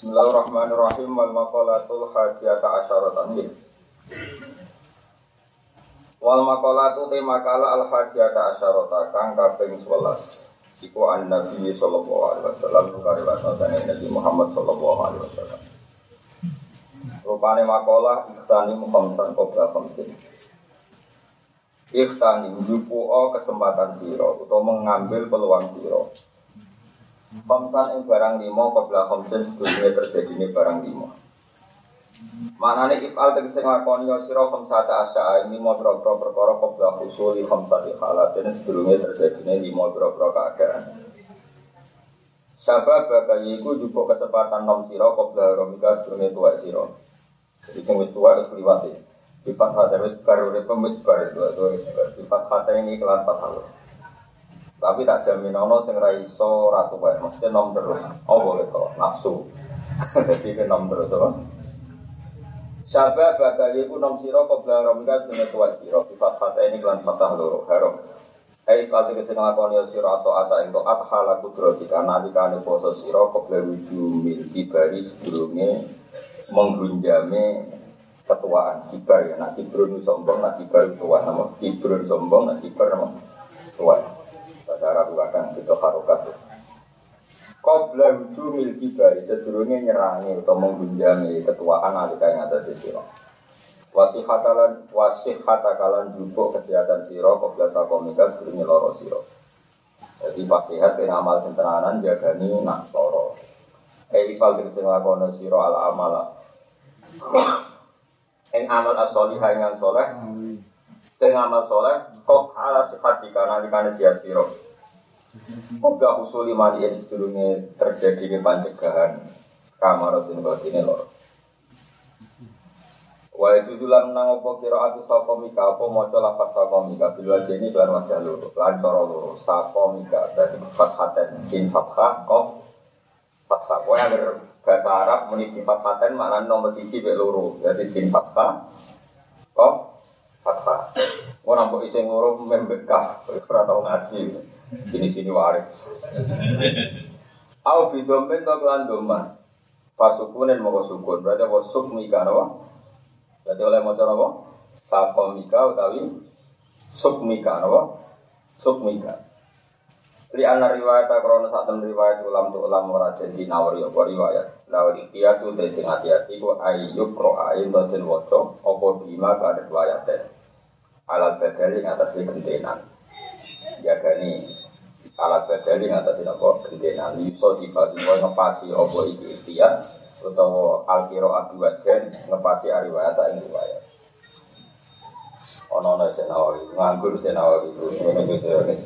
Bismillahirrahmanirrahim wal maqalatul hadiyata asyaratan. Wal maqalatu te makala al hadiyata asyarata kang kaping 11. Iku an Nabi sallallahu alaihi wasallam kare wasane Nabi Muhammad sallallahu alaihi wasallam. Rupane makalah ikhtani khamsan qabla khamsin. Ikhtani jupuo kesempatan siro atau mengambil peluang siro Khamsan ing barang limo qabla khamsin sebelumnya terjadi ini barang limo. Manane ifal tegese nglakoni yo sira khamsata asya ini mau boro perkara qabla usuli khamsati halatin sebelumnya terjadi ini limo boro keadaan. Sabab bagai iku jupuk kesempatan nom sira qabla romika sebelumnya tua sira. Jadi sing wis tua wis kliwat Sifat hati wis baru urip wis baru itu hati ini kelan fatal. Tapi tak jamin ono sing ra iso ratu wae, mesti nom terus. Oh boleh kok, nafsu. Jadi ke nom terus apa? Syabab bakal iku nom sira qabla ramika sunna tuwa sira sifat fata ini kelan fatah loro haram. Hai kalau kita nglakoni sira atau ata ing taat hala kudrotika nalikane poso sira qabla ruju mil kibari sedurunge menggunjame ketuaan kibar ya nak kibrun sombong nak kibar tua nama kibrun sombong nak kibar nama tua bahasa Arab akan kita harokat. Qobla hujumil kibari sedurunge nyerangi atau menggunjami ketuaan alika yang atas siro Wasih hatalan wasih hatakalan jupuk kesehatan siro Qobla sakomika sedurunge loro siro Jadi pas sehat kena amal sentenanan jagani nak loro Eh ifal tegesi nglakono siro ala amala Eng amal as-solihah yang soleh Eng amal soleh Kok ala sifat dikana dikana siap siro Moga usul lima dia sedurunge terjadi di pancegahan kamarotin batine lor. Wa itu julan nang opo kira aku sapa mika apa maca lafaz sapa mika bil wajeni lan wajah loro lan cara loro sapa mika dadi fathaten sin fathah qaf fathah kowe agar bahasa Arab muni di fathaten maknane nomor siji mek loro dadi sin fathah qaf fathah. Ora mbok iseng loro membekah ora tau ngaji. Sini-sini waris. Au bidomen to kelan doma. Pasukunen mau sukun. Berarti apa sukmika apa? Berarti oleh maca apa? Safomika utawi sukmika apa? Sukmika. Li ana riwayat krono sak riwayat ulam tu ulam ora jadi nawari apa riwayat. Lawal ikhtiyatu te sing hati-hati ku ayyuk ro'ain to den waca apa bima ka riwayaten. Alat badali ngatasi gentenan. Jagani alat badali ngatasi apa gendena liso dibahas mau ngepasi opo iki ikhtiar utawa alkiro adu wajen ngepasi ariwayat ing riwayat ono ono senawi nganggur itu ini itu ini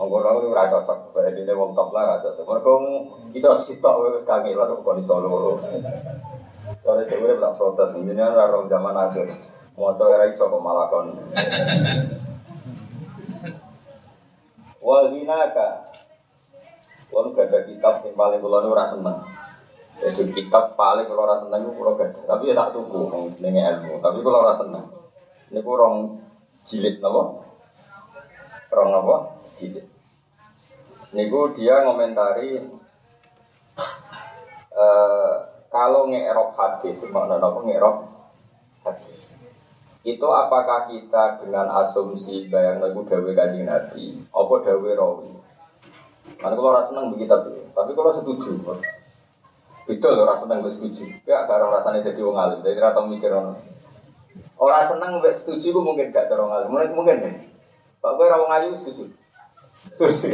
Monggo ora ora cocok, berarti dia wong top lah cocok. Mergo iso sitok wis kangen lho kok iso loro. Soale dhewe tak protes, ini ora rong zaman akhir. Moto ora iso kok malah. Walinaka. Kalau gak ada kitab yang paling kalau ora seneng. Itu kitab paling kalau ora seneng itu kalau gak Tapi ya tak tuku Ini ilmu. Tapi kalau ora seneng. Ini kurang jilid apa? Kurang apa? Jilid. Niku dia ngomentari uh, kalau ngerok hadis, makna apa? Ngerok itu apakah kita dengan asumsi bayang lagu dawe kanjeng nabi? Apa dawe rawi? Mana kalau rasa seneng begitu tapi kalau setuju itu loh rasa seneng setuju. Ya karena rasanya jadi wong alim. Jadi rata mikir orang orang seneng gak setuju gue mungkin gak terong alim. Mungkin mungkin pak gue rawang ayu setuju? Setuju.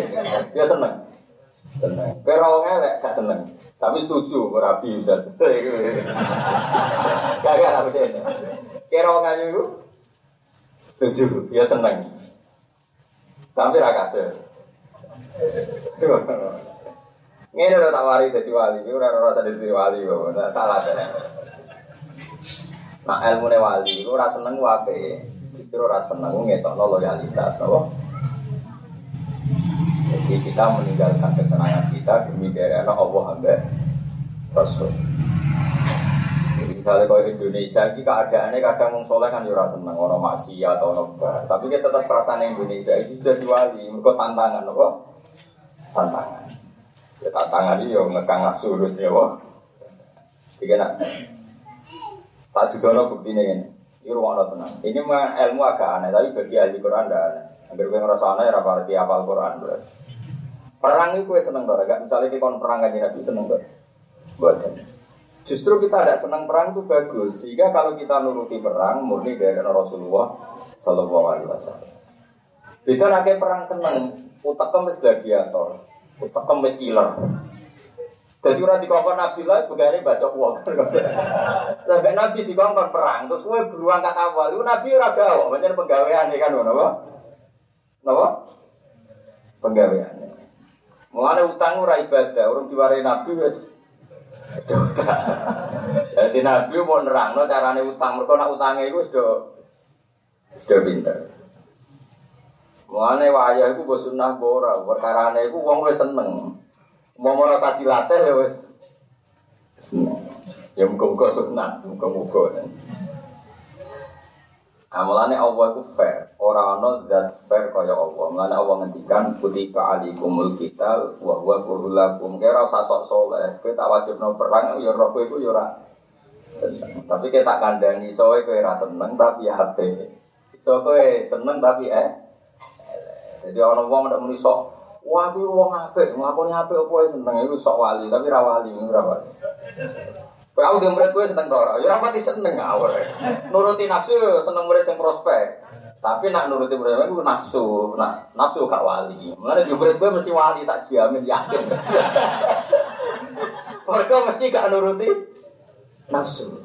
Dia seneng. Seneng. Gue rawang elek gak seneng. Tapi setuju berapi udah gak gak apa Kira ngayu itu setuju, ya seneng. Tapi rakase. Ini udah tak wari jadi wali, ini udah rasa jadi wali, udah salah saya. Nah ilmu wali, itu rasa seneng wape, justru rasa seneng ngetok loyalitas, apa? Jadi kita meninggalkan kesenangan kita demi daerah Allah hamba Rasul. Misalnya kalau Indonesia ini keadaannya kadang mau soleh kan jurah seneng orang maksiat atau nobar. Tapi kita tetap perasaan Indonesia itu sudah diwali. Mereka tantangan apa? Tantangan. Ya tantangan ini yang ngekang nafsu ya wah. Tiga nak. Tak dudono bukti ini. Ini ruang tenang. Ini mah ilmu agak aneh, tapi bagi ahli Quran tidak aneh. Agar gue ngerasa aneh, apa arti apal Quran. Perang itu gue seneng tuh, misalnya kita perang kan Nabi seneng tuh. Buatan. Justru kita tidak senang perang itu bagus, sehingga kalau kita nuruti perang murni dari Rasulullah Shallallahu Alaihi Wasallam. Beda nanti perang seneng, utekem wis gladiator, utekem wis killer. Jadi orang dikongkon Nabi lah, begini baca uang. Sampai Nabi dikongkon perang, terus gue beruang kata awal, itu Nabi ora gawa, macam penggawean kan, apa? Apa? Penggawean. Mulane utang ora ibadah, orang diwarai Nabi wes Jadi Nabi mau nerangno carane utang, mereka nak utangnya itu sudah sudah pinter. Mulane wayah iku mbok sunah ora, perkarane iku wong wis seneng. Mau merasa dilatih ya wis. Ya muga-muga sunah, muga-muga. Amalane Allah itu fair, ora ana zat fair kaya Allah. Mulane Allah ngendikan kutiba alikumul qital wa huwa kurulakum. Kira usah sok saleh, kowe tak wajibno perang ya roh kowe iku ya seneng. Tapi kita tak kandhani sowe kowe ora seneng tapi hati. Iso kowe seneng tapi eh jadi orang wong ndak muni sok, wah kuwi wong apik, nglakoni apik wae seneng iku sok wali, tapi ra wali, ora wali. Aku dhe murid kowe seneng ora? Ya pati seneng awal. Nuruti nafsu seneng murid sing prospek. Tapi nak nuruti murid itu nafsu, nak nafsu gak wali. Mulane di murid kowe mesti wali tak jamin yakin. Mereka mesti gak nuruti nafsu.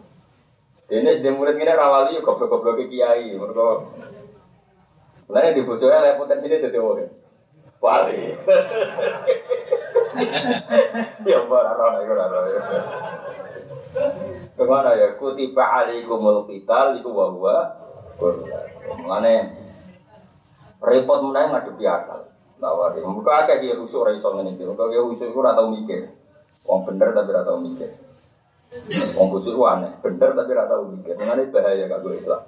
Dene sedhe murid ini rawali goblok-goblok kiai. Mereka Lainnya di lek potensi ini jadi wong. Wali. Ya ora ora ora. Ke mana ya? Kutiba alaikumul qital iku wa huwa Mane repot meneh ngadepi akal. Nawari. Muka akeh dia rusuk ora iso ngene iki. Muka dia rusuk ora tau mikir. Wong bener tapi ora tau mikir. Wong busuk aneh, bener tapi ora tau mikir. Mane bahaya kanggo Islam.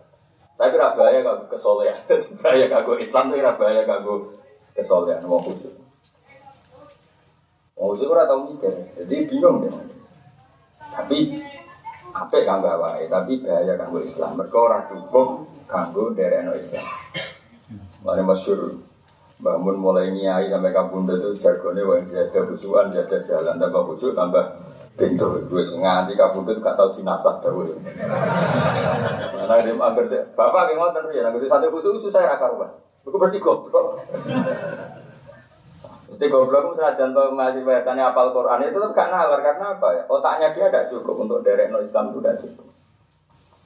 Tapi ora bahaya kanggo kesolehan. bahaya kanggo Islam tapi ora bahaya kanggo kesolehan wong khusus. Wong khusus ora tau mikir. Jadi bingung deh. Tapi apa kanggo awake, tapi bahaya kanggo Islam. Mereka ora cukup kanggo dereno Islam. Mane masyhur bangun mulai nyai sampai kampung itu jargonnya wong jaga busuan, jaga jalan, tambah busuk, tambah pintu gue nganti kabudut gak tau dinasah dawuh. Karena dia mager bapak yang ngotot ya, nanti satu khusus susah ya rumah. Aku bersih goblok. Mesti goblok misalnya contoh masih biasanya apal Quran itu tetap gak nalar karena apa ya? Otaknya dia tidak cukup untuk derek no Islam itu tidak cukup.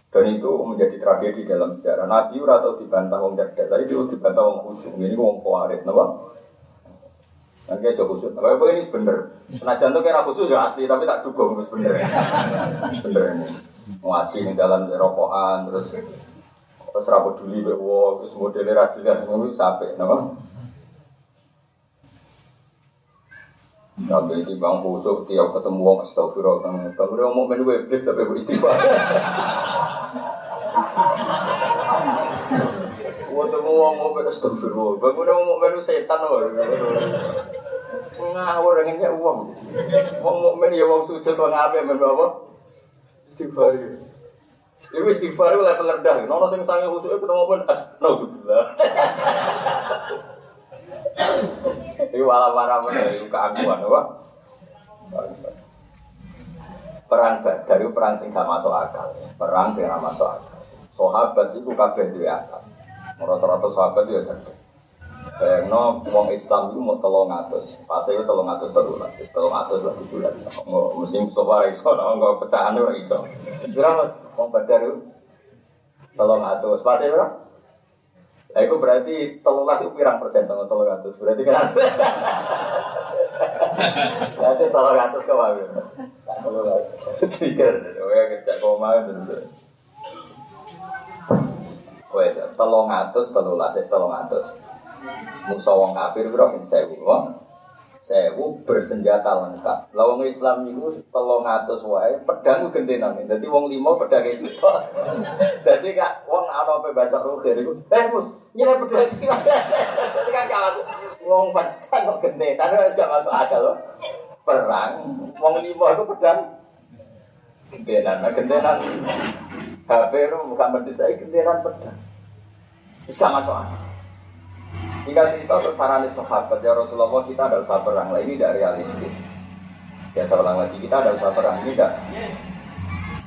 Dan itu menjadi tragedi dalam sejarah. Nabi atau dibantah wong cerdas, tadi itu dibantah wong khusyuk. Ini wong kuarit, napa? Nanti aja khusus. Nah, apa ini bener. Senajan tuh kira khusus ya asli, tapi tak dukung terus bener. Bener ini. Ngaji nih dalam rokokan terus terus rapat dulu terus modelnya rajin dan itu sampai, nama. Nabi di bang khusus tiap ketemu wong astagfirullah kang bang udah mau menu iblis tapi gue istighfar. Waktu mau mau menu astagfirullah, bang udah mau menu setan loh ngawur dengannya uang. Uang mukmin ya uang sujud uang apa men apa? Istighfar. Itu istighfar itu level rendah. Nono sing sange khusuk ketemu pun astagfirullah. Ini wala wala mana itu keaguan apa? Perang dari perang sing gak masuk akal. Perang sing gak masuk akal. Sahabat itu kabeh duwe akal. Rata-rata sahabat itu ya cerdas. Bayangno wong Islam itu mau tolong atas, pas itu tolong atas terulas, tolong atas lah bulan. Mau mesti Mustafa iso, nggak pecahan itu. Kira mas, Badar itu tolong atas, pas itu berapa? Nah, itu berarti telulas itu pirang persen sama tolong atas, berarti kan? Berarti tolong atas ke mana? Tolong atas. Sikir, ya kerja koma terus. Wes, tolong atas, telulas, tolong atas. Musa wong kafir bro sewu wong sewu bersenjata lengkap. Lawang Islam itu telung atus wae pedang gentenan. Jadi wong lima pedang itu. Jadi kak wong ana apa baca roger itu. Eh mus nyele pedang iki. Jadi kan kawan wong pedang kok gentenan wis gak masuk akal loh. Perang wong lima itu pedang Gentenan, nah gentenan HP itu bukan mendesak gentenan pedang. Bisa masuk akal. Sehingga cerita untuk sarani sahabat ya Rasulullah kita ada usah perang lah ini tidak realistis. Biasa ulang lagi kita ada usah perang ini tidak.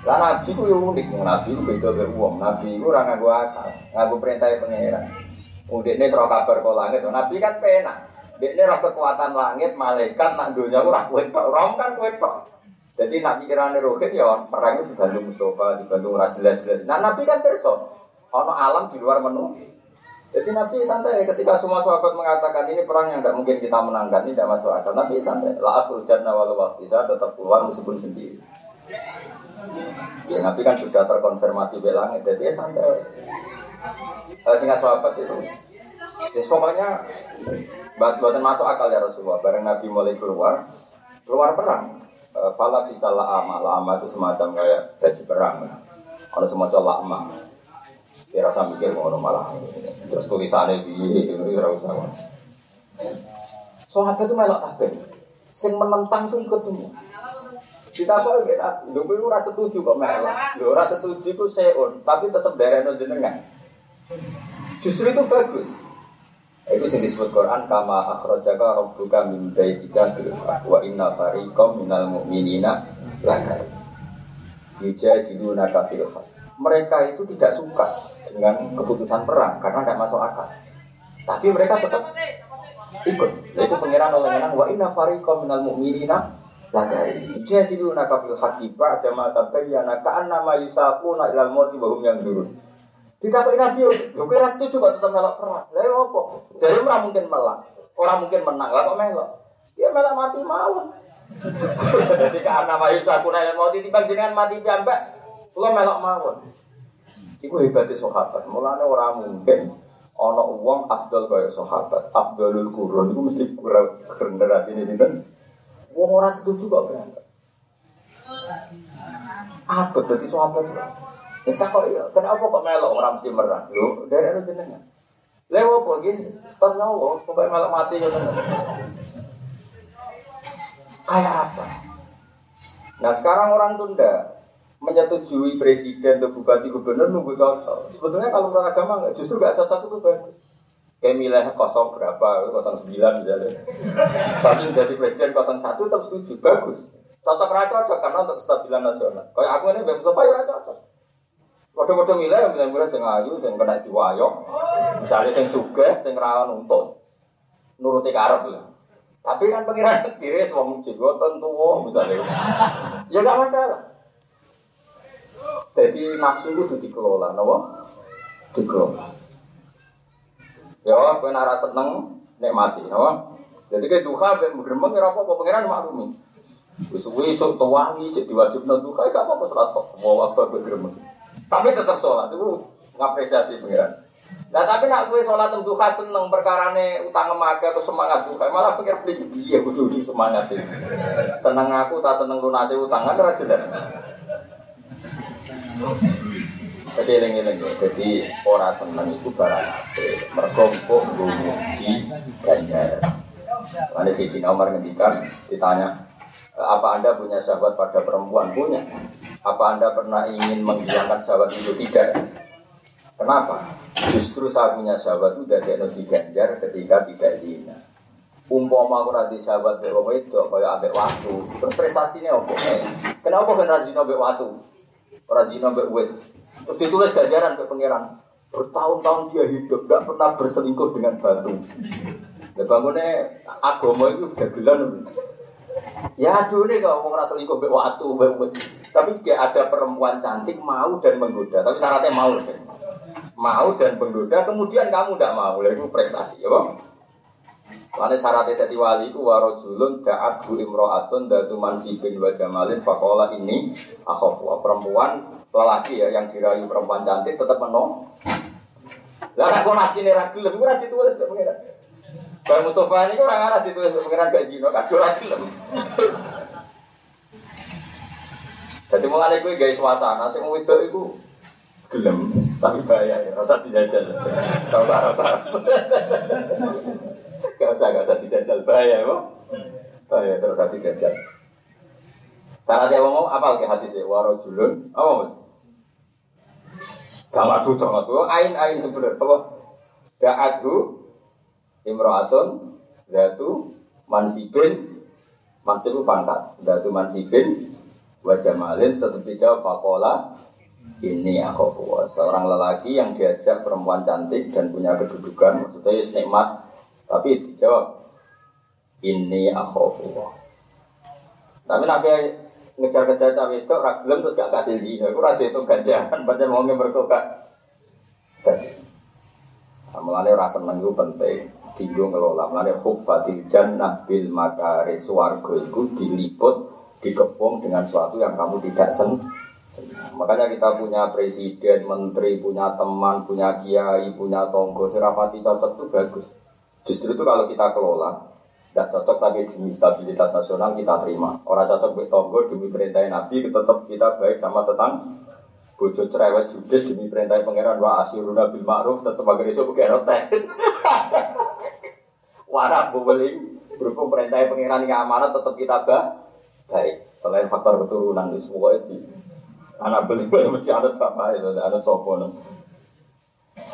Lah nabi ku unik, nabi ku beda be uang, nabi ku ora nganggo akal, nganggo perintah pangeran. Udik ini serah kabar kau langit, nabi kan penak. Dek ini kekuatan langit, malaikat, nak dunia ku rakuin tok, rom kan kue tok. Jadi nabi kirane rohit ya perang itu dibantu Mustafa, dibantu jelas jelas. Nah nabi kan terso, ono alam di luar menu. Jadi Nabi santai ketika semua sahabat mengatakan ini perang yang tidak mungkin kita menangkan, ini tidak masuk akal. Nabi santai. La asul jannah walau waktu saya tetap keluar meskipun sendiri. Ya Nabi kan sudah terkonfirmasi belangnya, jadi ya santai. Eh, singkat sahabat itu. Ya pokoknya buat buatan masuk akal ya Rasulullah. Bareng Nabi mulai keluar, keluar perang. Eh, fala bisa la'ama, la'ama itu semacam kayak baju perang. Kalau semacam la'ama. Ya rasa mikir mau malah. Terus tulisannya di ini rasa. Sahabat itu melok tabel. Sing menentang itu ikut semua. Kita kok kita, lu itu rasa setuju kok melok. Lu rasa setuju itu seon, tapi tetap daerah jenengan. Justru itu bagus. Itu yang disebut Quran kama akhrajaka rabbuka min baitika bil wa inna fariqam minal mu'minina lakar. Yujadiluna kafil haq mereka itu tidak suka dengan keputusan perang karena tidak masuk akal. Tapi mereka tetap ikut. Itu pengiran oleh menang wa inna fariqam minal mu'minina lagari. Jadi lu nakafil haqi ba'da ma tabayyana ka'anna ma yusaquna ilal mauti wa hum yanzurun. Ditakoki Nabi, lho ora setuju kok tetap melok perang. Lah ya apa? Jadi ora mungkin melak. Ora mungkin menang. Lah kok? Dia melok mati mawon. Jadi karena ma yusaquna ilal mauti timbang jenengan mati piyambak Kula melok mawon. Iku hebatnya sahabat. Mulane ora mungkin ana wong afdal kaya sahabat. Afdalul qurun iku mesti kurang generasi ini sinten? Wong ora setuju kok berangkat. Apa dadi sahabat? Kita kok iya, kenapa kok melok orang mesti merah? Lho, dari anu jenengan. Lewo apa iki setengah wong pokoke melok mati ya Kayak apa? Nah sekarang orang tunda menyetujui presiden atau bupati gubernur nunggu cocok. Sebetulnya kalau menurut agama justru nggak cocok itu bagus. Kayak milih kosong berapa, kosong sembilan misalnya. Tapi jadi presiden kosong satu tetap setuju, bagus. Cocok raja cocok karena untuk kestabilan nasional. Kayak aku ini Bang Mustafa ya cocok. Waduh-waduh milih, milih-milih yang ayu, yang kena diwayok. Misalnya yang suka, yang rawan untuk nuruti karep lah. Tapi kan pengiran diri semua muncul, tentu misalnya. Ya nggak masalah. Jadi nafsu itu dikelola, nopo? Dikelola. Ya, kowe nara seneng mati, nopo? Jadi kayak duha, bergemeng ya apa-apa, pengiran maklumi. Wis esuk tuwangi cek diwajibno duha, gak apa-apa kok. Mau apa bergemeng. Tapi tetap sholat itu ngapresiasi pengiran. Nah tapi nak gue sholat duha seneng perkarane utang emak atau semangat duha malah pikir pikir iya kudu di semangat ini. Seneng aku tak seneng lunasi utang kan jelas. Jadi eling-eling jadi orang seneng itu barang apa? Mergompok muji ganjar. Lalu si Dina Umar ditanya, apa anda punya sahabat pada perempuan? Punya. Apa anda pernah ingin menghilangkan sahabat itu? Tidak. Kenapa? Justru saya punya sahabat itu dari di ganjar ketika tidak zina. Umpama aku nanti sahabat beromo itu, kaya ambek waktu. Terus prestasinya apa? Kenapa kan rajin ambek waktu? Orang zina mbak wet. Terus ditulis ganjaran ke pangeran. Bertahun-tahun dia hidup, tidak pernah berselingkuh dengan batu. Ya bangunnya agama itu dagelan. Ya aduh nih kalau mau ngerasa selingkuh mbak wet. Tapi gak ada perempuan cantik mau dan menggoda. Tapi syaratnya mau. Kan? Mau dan menggoda, kemudian kamu tidak mau. Itu prestasi, ya bang? Karena syaratnya tadi wali itu warojulun daat bu imro'atun datu mansibin wa jamalin fakola ini akhofu perempuan lelaki ya yang dirayu perempuan cantik tetap menong. Lah aku nasi ini ragu lebih kurang ditulis ke pengiran. Bang Mustafa ini orang arah ditulis ke pengiran gak kurang gelem. Jadi mulai gue guys suasana, sih mau itu itu gelem, tapi bahaya ya, rasa dijajal, tahu rasa. Gak usah, gak usah dijajal bahaya, kok. Bahaya, terus dijajal. Cara dia ngomong apa lagi hati sih? Warojulun, apa mas? Jangan tuh, jangan tuh. Ain ain sebenarnya apa? Da'adhu imro'atun datu mansibin mansib pangkat datu mansibin wajah malin tetap dijawab fakola ini aku seorang lelaki yang diajak perempuan cantik dan punya kedudukan maksudnya ya nikmat tapi dijawab ini aku tapi nanti ngejar-ngejar cawe itu ragilem terus gak kasih zina itu rada itu ganjaran baca mau berkokak Mulane rasa itu penting. Dinggo ngelola. Mulane khuffatil jannah bil makari swarga itu diliput, dikepung dengan sesuatu yang kamu tidak sen Makanya kita punya presiden, menteri, punya teman, punya kiai, punya tonggo, serapati cocok itu bagus. Justru itu kalau kita kelola, tidak cocok tapi demi stabilitas nasional kita terima. Orang cocok buat tonggo demi perintah Nabi, tetap kita baik sama tetang bojo cerewet judes demi perintah pangeran wa asiruna bil ma'ruf tetep agar iso keroten. Warap bubeling berhubung perintah pangeran yang amanah tetap kita bah baik. Selain faktor keturunan semua itu. Anak beli mesti ada itu, ada sopo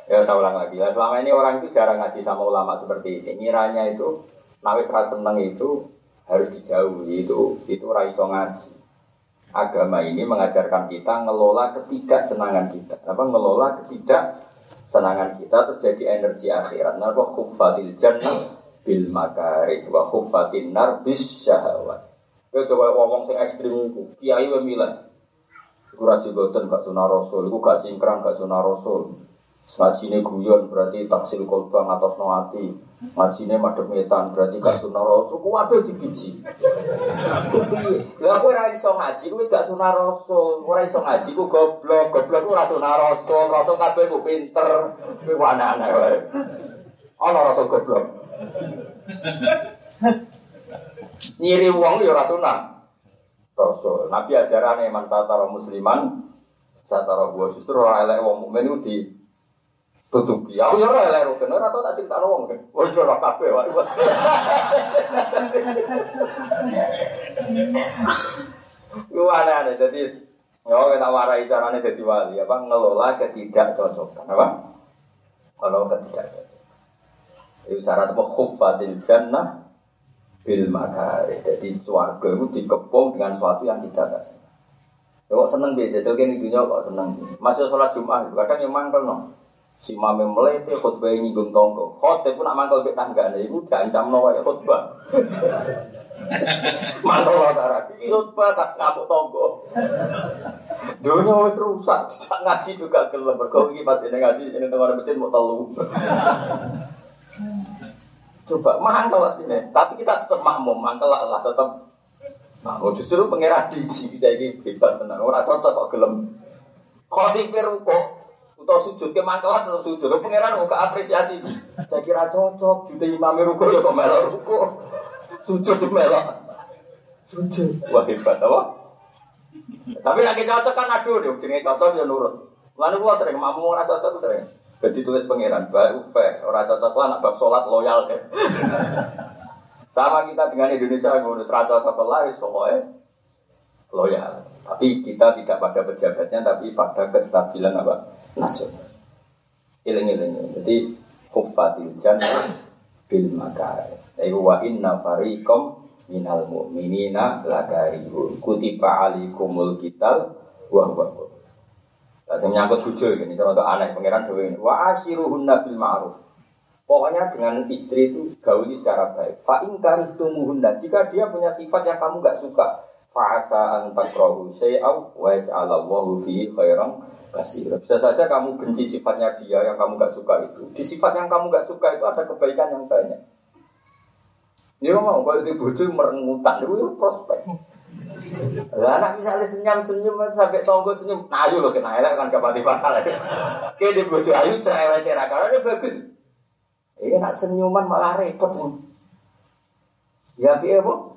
Ya saya ulang lagi ya. Selama ini orang itu jarang ngaji sama ulama seperti ini. Ngiranya itu nawis rasa seneng itu harus dijauhi itu itu raiso ngaji agama ini mengajarkan kita ngelola ketidaksenangan kita. Apa ngelola ketidaksenangan kita terus jadi energi akhirat. Napa khuffatil jannah bil makarih wa khuffatin nar bis syahawat. Kau coba ngomong sing ekstrim itu, kiai wa milah. Iku gak sunah rasul, iku gak cingkrang gak sunah rasul. Ngajine guyon berarti taksil kolbang atas noati. Ngajine madhep ngetan berarti gak sunah rasul. Ku waduh dibiji. Lah kowe ora iso ngaji, wis gak sunah rasul. Ora iso ngaji ku goblok, goblok ku ora sunah rasul. Rasul kabeh ku pinter. Kuwi aneh-aneh wae. Ana rasul goblok. Nyiri wong ya ora sunah. Rasul. Nabi ajarane man satara musliman satara gua justru ora elek wong mukmin di tutupi. Aku yo ora lek rukun ora tau tak cerita wong kan. Wis ora kabeh wae. Lu aneh-aneh jadi Ya, kita warai caranya jadi wali, apa ngelola ketidakcocokan, apa? Kalau ketidakcocokan. Itu syarat apa khuffatil jannah bil makari. Jadi suarga itu dikepung dengan sesuatu yang tidak biasa. Ya kok seneng beda, jadi kan di dunia kok seneng. Masih sholat Jumat, kadang yang mangkel no. Si mame melete khutbah ini gung tonggo. Khotbah pun nak mangkel ke tangga nih, ibu diancam nawa ya khutbah. Mangkel lah tara, ini khutbah tak ngamuk tonggo. Dunia wis rusak, tidak ngaji juga gelem. Berkau ini pas ini ngaji, ini tengah masjid mau telu. Coba mangkel lah sini, tapi kita tetap makmum, mangkel lah lah tetap. Makmum justru pengira biji bisa ini hebat tenan. Orang cocok kok gelem. Khotibir kok atau sujud ke mangkelah tetap sujud. Lo pangeran mau apresiasi. Saya kira cocok. Juta imam ruko ya kok melok ruko. Sujud di melok. Sujud. Wah hebat apa? Tapi lagi cocok kan aduh deh. Jadi cocok dia nurut. Lalu gua sering mamu orang cocok sering. Jadi tulis pangeran baru fair. Orang cocok lah nak bab sholat loyal deh. Sama kita dengan Indonesia ngurus rata cocok lah, pokoknya loyal. Tapi kita tidak pada pejabatnya, tapi pada kestabilan apa? Nasional. Iling-iling. Jadi kufatil jannah bil makar. Ayo wa inna fariqam minal mu'minina lakarihun. Kutiba alikumul kital wa wa wa. Lah sing nyangkut hujul ini cara aneh pangeran dhewe ini. Wa asyiruhunna bil ma'ruf. Pokoknya dengan istri itu gauli secara baik. Fa in karihtumuhunna jika dia punya sifat yang kamu gak suka, fa'asa an takrahu syai'aw wa yaj'alallahu fihi khairan kasih. Bisa saja kamu benci sifatnya dia yang kamu gak suka itu. Di sifat yang kamu gak suka itu ada kebaikan yang banyak. Ini mau kalau di bojo merengutan itu prospek. Lah anak misalnya senyum senyum sampai tonggo senyum, nah ayo lo kena elek kan kapati bakal. Kayak di bojo ayu cerewet kalau ini bagus. Ini nak senyuman malah repot sih. Ya piye bu?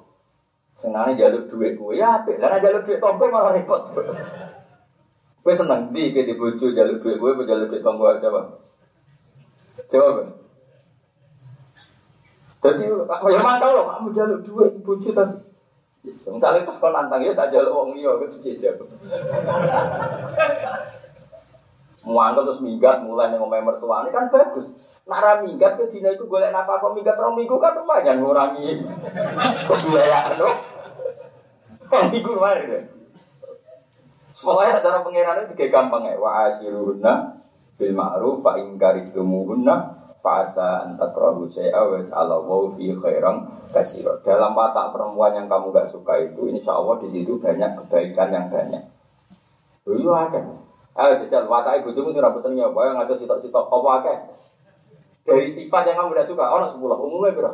Senangnya jalur duit gue ya, karena jalur duit tonggo malah repot. Gue seneng di ke di bojo jalur duit gue, jalur duit tonggo coba. Coba. Jadi ya mantap loh, kamu jalur duit bojo tapi Misalnya terus kau nantang ya tak jalur wong liya itu sejajar. Muangkel terus minggat mulai ning omahe mertuane kan bagus. Nak ra minggat ke dina iku golek nafkah kok minggat rong minggu kan lumayan ngurangi kebiayaan loh. Rong minggu lumayan. Pokoknya cara pengirannya juga gampang ya. Wa asyiruhunna bil ma'ruf fa in karihtumuhunna fa asa an takrahu syai'a wa ja'alallahu fi khairan katsira. Dalam watak perempuan yang kamu gak suka itu insya Allah di situ banyak kebaikan yang banyak. Iya akeh. Ayo jajal watak ibu sing ra pesen apa yang ngatur sitok-sitok apa akeh. Dari sifat yang kamu gak suka, ono 10 umumnya piro?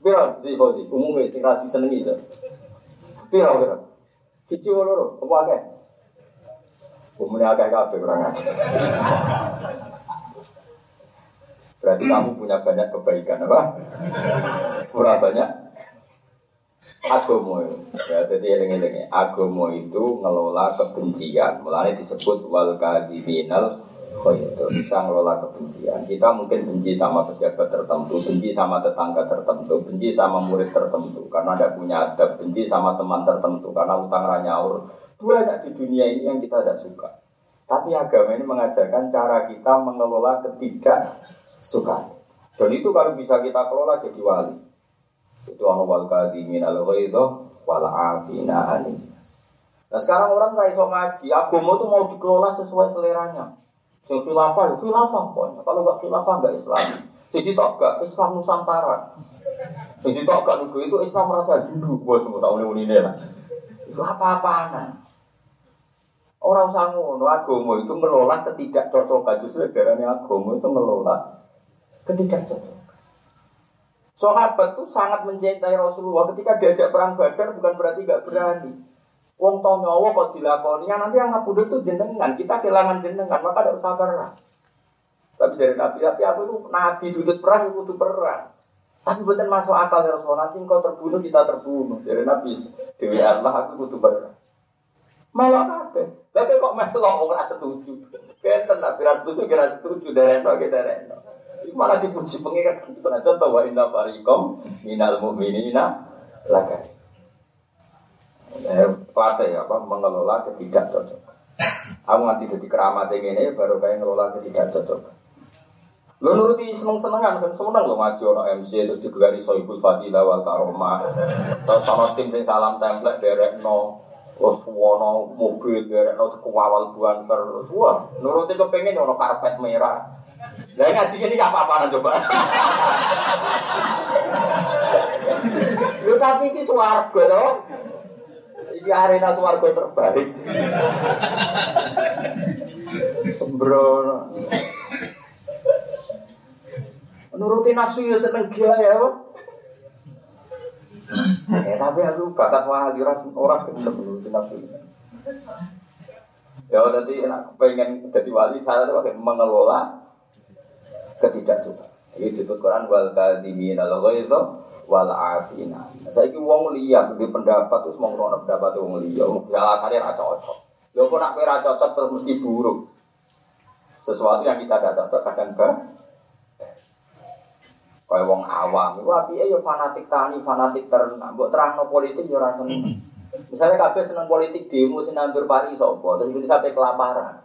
Piro di? Umumnya sing ra disenengi itu. Piro piro? Siji loro, apa akeh? Umumnya akeh kabeh kurang. Berarti kamu punya banyak kebaikan apa? Kurang banyak Agomo ya, jadi eling-eling Agomo itu ngelola kebencian, mulai disebut wal kadiminal itu bisa ngelola kebencian. Kita mungkin benci sama pejabat tertentu, benci sama tetangga tertentu, benci sama murid tertentu karena tidak punya adab, benci sama teman tertentu karena utang ranyaur. Banyak di dunia ini yang kita tidak suka. Tapi agama ini mengajarkan cara kita mengelola ketidak suka. Dan itu kalau bisa kita kelola jadi wali. Itu anu wal kadimin al wal afina Nah sekarang orang nggak iso ngaji, agama itu mau dikelola sesuai seleranya. Sing khilafah, ya khilafah pokoknya. Kalau nggak khilafah nggak Islam. Sisi tok gak Islam Nusantara. Sisi tok gak nuduh itu Islam merasa Hindu. Bos semua tahu ini lah. Itu apa-apaan. Orang usah ngono, agama itu ngelola ketidakcocokan. Justru negaranya agama itu ngelola ketidakcocokan. Sahabat itu sangat mencintai Rasulullah ketika diajak perang Badar bukan berarti gak berani. Wong nyawa kok dilakoni, yang nanti yang ngabudut itu jenengan, kita kehilangan jenengan, maka tidak usah perang. Tapi dari Nabi, tapi aku itu Nabi diutus perang, itu perang. Tapi bukan masuk akal ya Rasulullah, nanti engkau terbunuh, kita terbunuh. Dari Nabi, Dewi Allah, aku butuh perang. Malah kabeh. Tapi kok melok ora setuju. Kenten nak kira setuju kira setuju dari dari dereno. Iku malah dipuji pengiran contoh wa inna fariqom minal mu'minina laka. Eh, Plate ya apa mengelola ketidak cocok. Aku nganti jadi keramat yang ini baru kayak ngelola ketidak cocok. Lo nuruti seneng-senengan kan seneng lo ngaji orang MC terus digelari Soibul Fadilah wal Karomah. Terus sama tim sing salam template derek no Terus wono mobil derek no kewawal buanser. Wah, nuruti kepengen ono karpet merah. Lah ngaji ini gak apa-apaan coba. Lu tapi ini swarga loh. Ini arena swarga terbaik. Sembrono. Nuruti nafsu ya seneng gaya ya. Eh tapi aku bakat wahadi orang gendem nuruti nafsu. Ya tadi enak pengen jadi wali saya tuh mengelola ketidaksukaan. Ini disebut Quran wal kadimin al itu wal afina. Saya ini wong liya di pendapat terus mau ngono pendapat wong liya. Ya kali ra cocok. Lho kok nak ra cocok terus mesti buruk. Sesuatu yang kita tidak cocok kadang kan Kayak wong awam, itu api ya fanatik tani, fanatik ternak. Buat terang no politik ya rasa Misalnya kabeh seneng politik demo sinandur pari sopo, terus itu sampai kelaparan.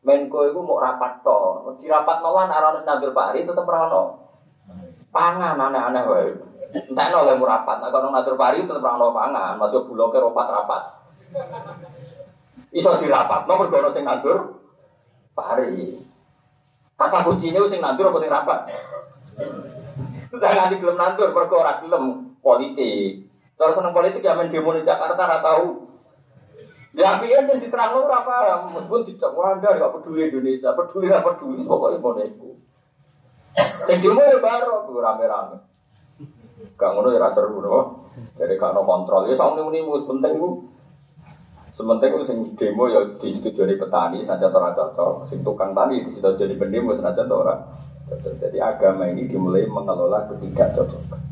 Menko itu mau rapat to, di rapat nolan arah nandur pari tetap rano. Pangan aneh-aneh wae. Entah no mau rapat, nah kalau nandur pari tetap rano pangan, masuk bulog ke rapat rapat. Iso dirapat, no bergono sing nandur pari. Kata kuncinya sing nandur apa sing rapat? Sudah nganti belum nandur, berkorak belum politik. Kalau seneng politik ya main demo di Jakarta, nggak tahu Ya piye yang diterang ora paham, meskipun dicap Anda gak peduli Indonesia, peduli ora peduli pokoknya iku. Sing demo ya baru rame-rame. Gak ngono ya seru no. Jadi gak ono kontrol. Ya sak muni mus penting ku. Sementing ku sing demo ya disetujui petani saja ora cocok. Sing tukang tani disetujui pendemo saja ora Jadi agama ini dimulai mengelola ketidakcocokan.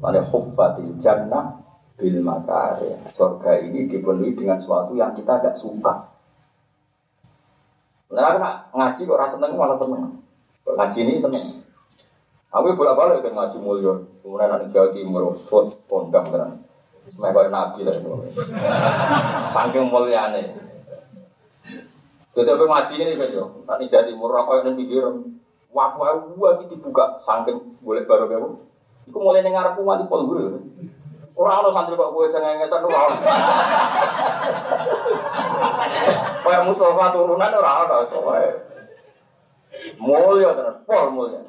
Mana huffatil jannah bil makari. Surga ini dipenuhi dengan sesuatu yang kita tidak suka. Nah, ngaji kok rasa seneng malah seneng. Ngaji ini seneng. Aku bolak balik kan ngaji mulia. Kemudian anak Jawa Timur, Sot, Pondang kan. Semai kaya nabi lah itu. Saking mulyane. Jadi apa ngaji ini kan tadi jadi murah kaya nih pikir, wah wah wah dibuka saking boleh baru kamu. Iku mulai dengar aku mati pol guru. Orang lo santri kok gue cengengesan lu mau. Kayak Mustafa turunan orang ada soalnya. Mulia tenan, pol mulia.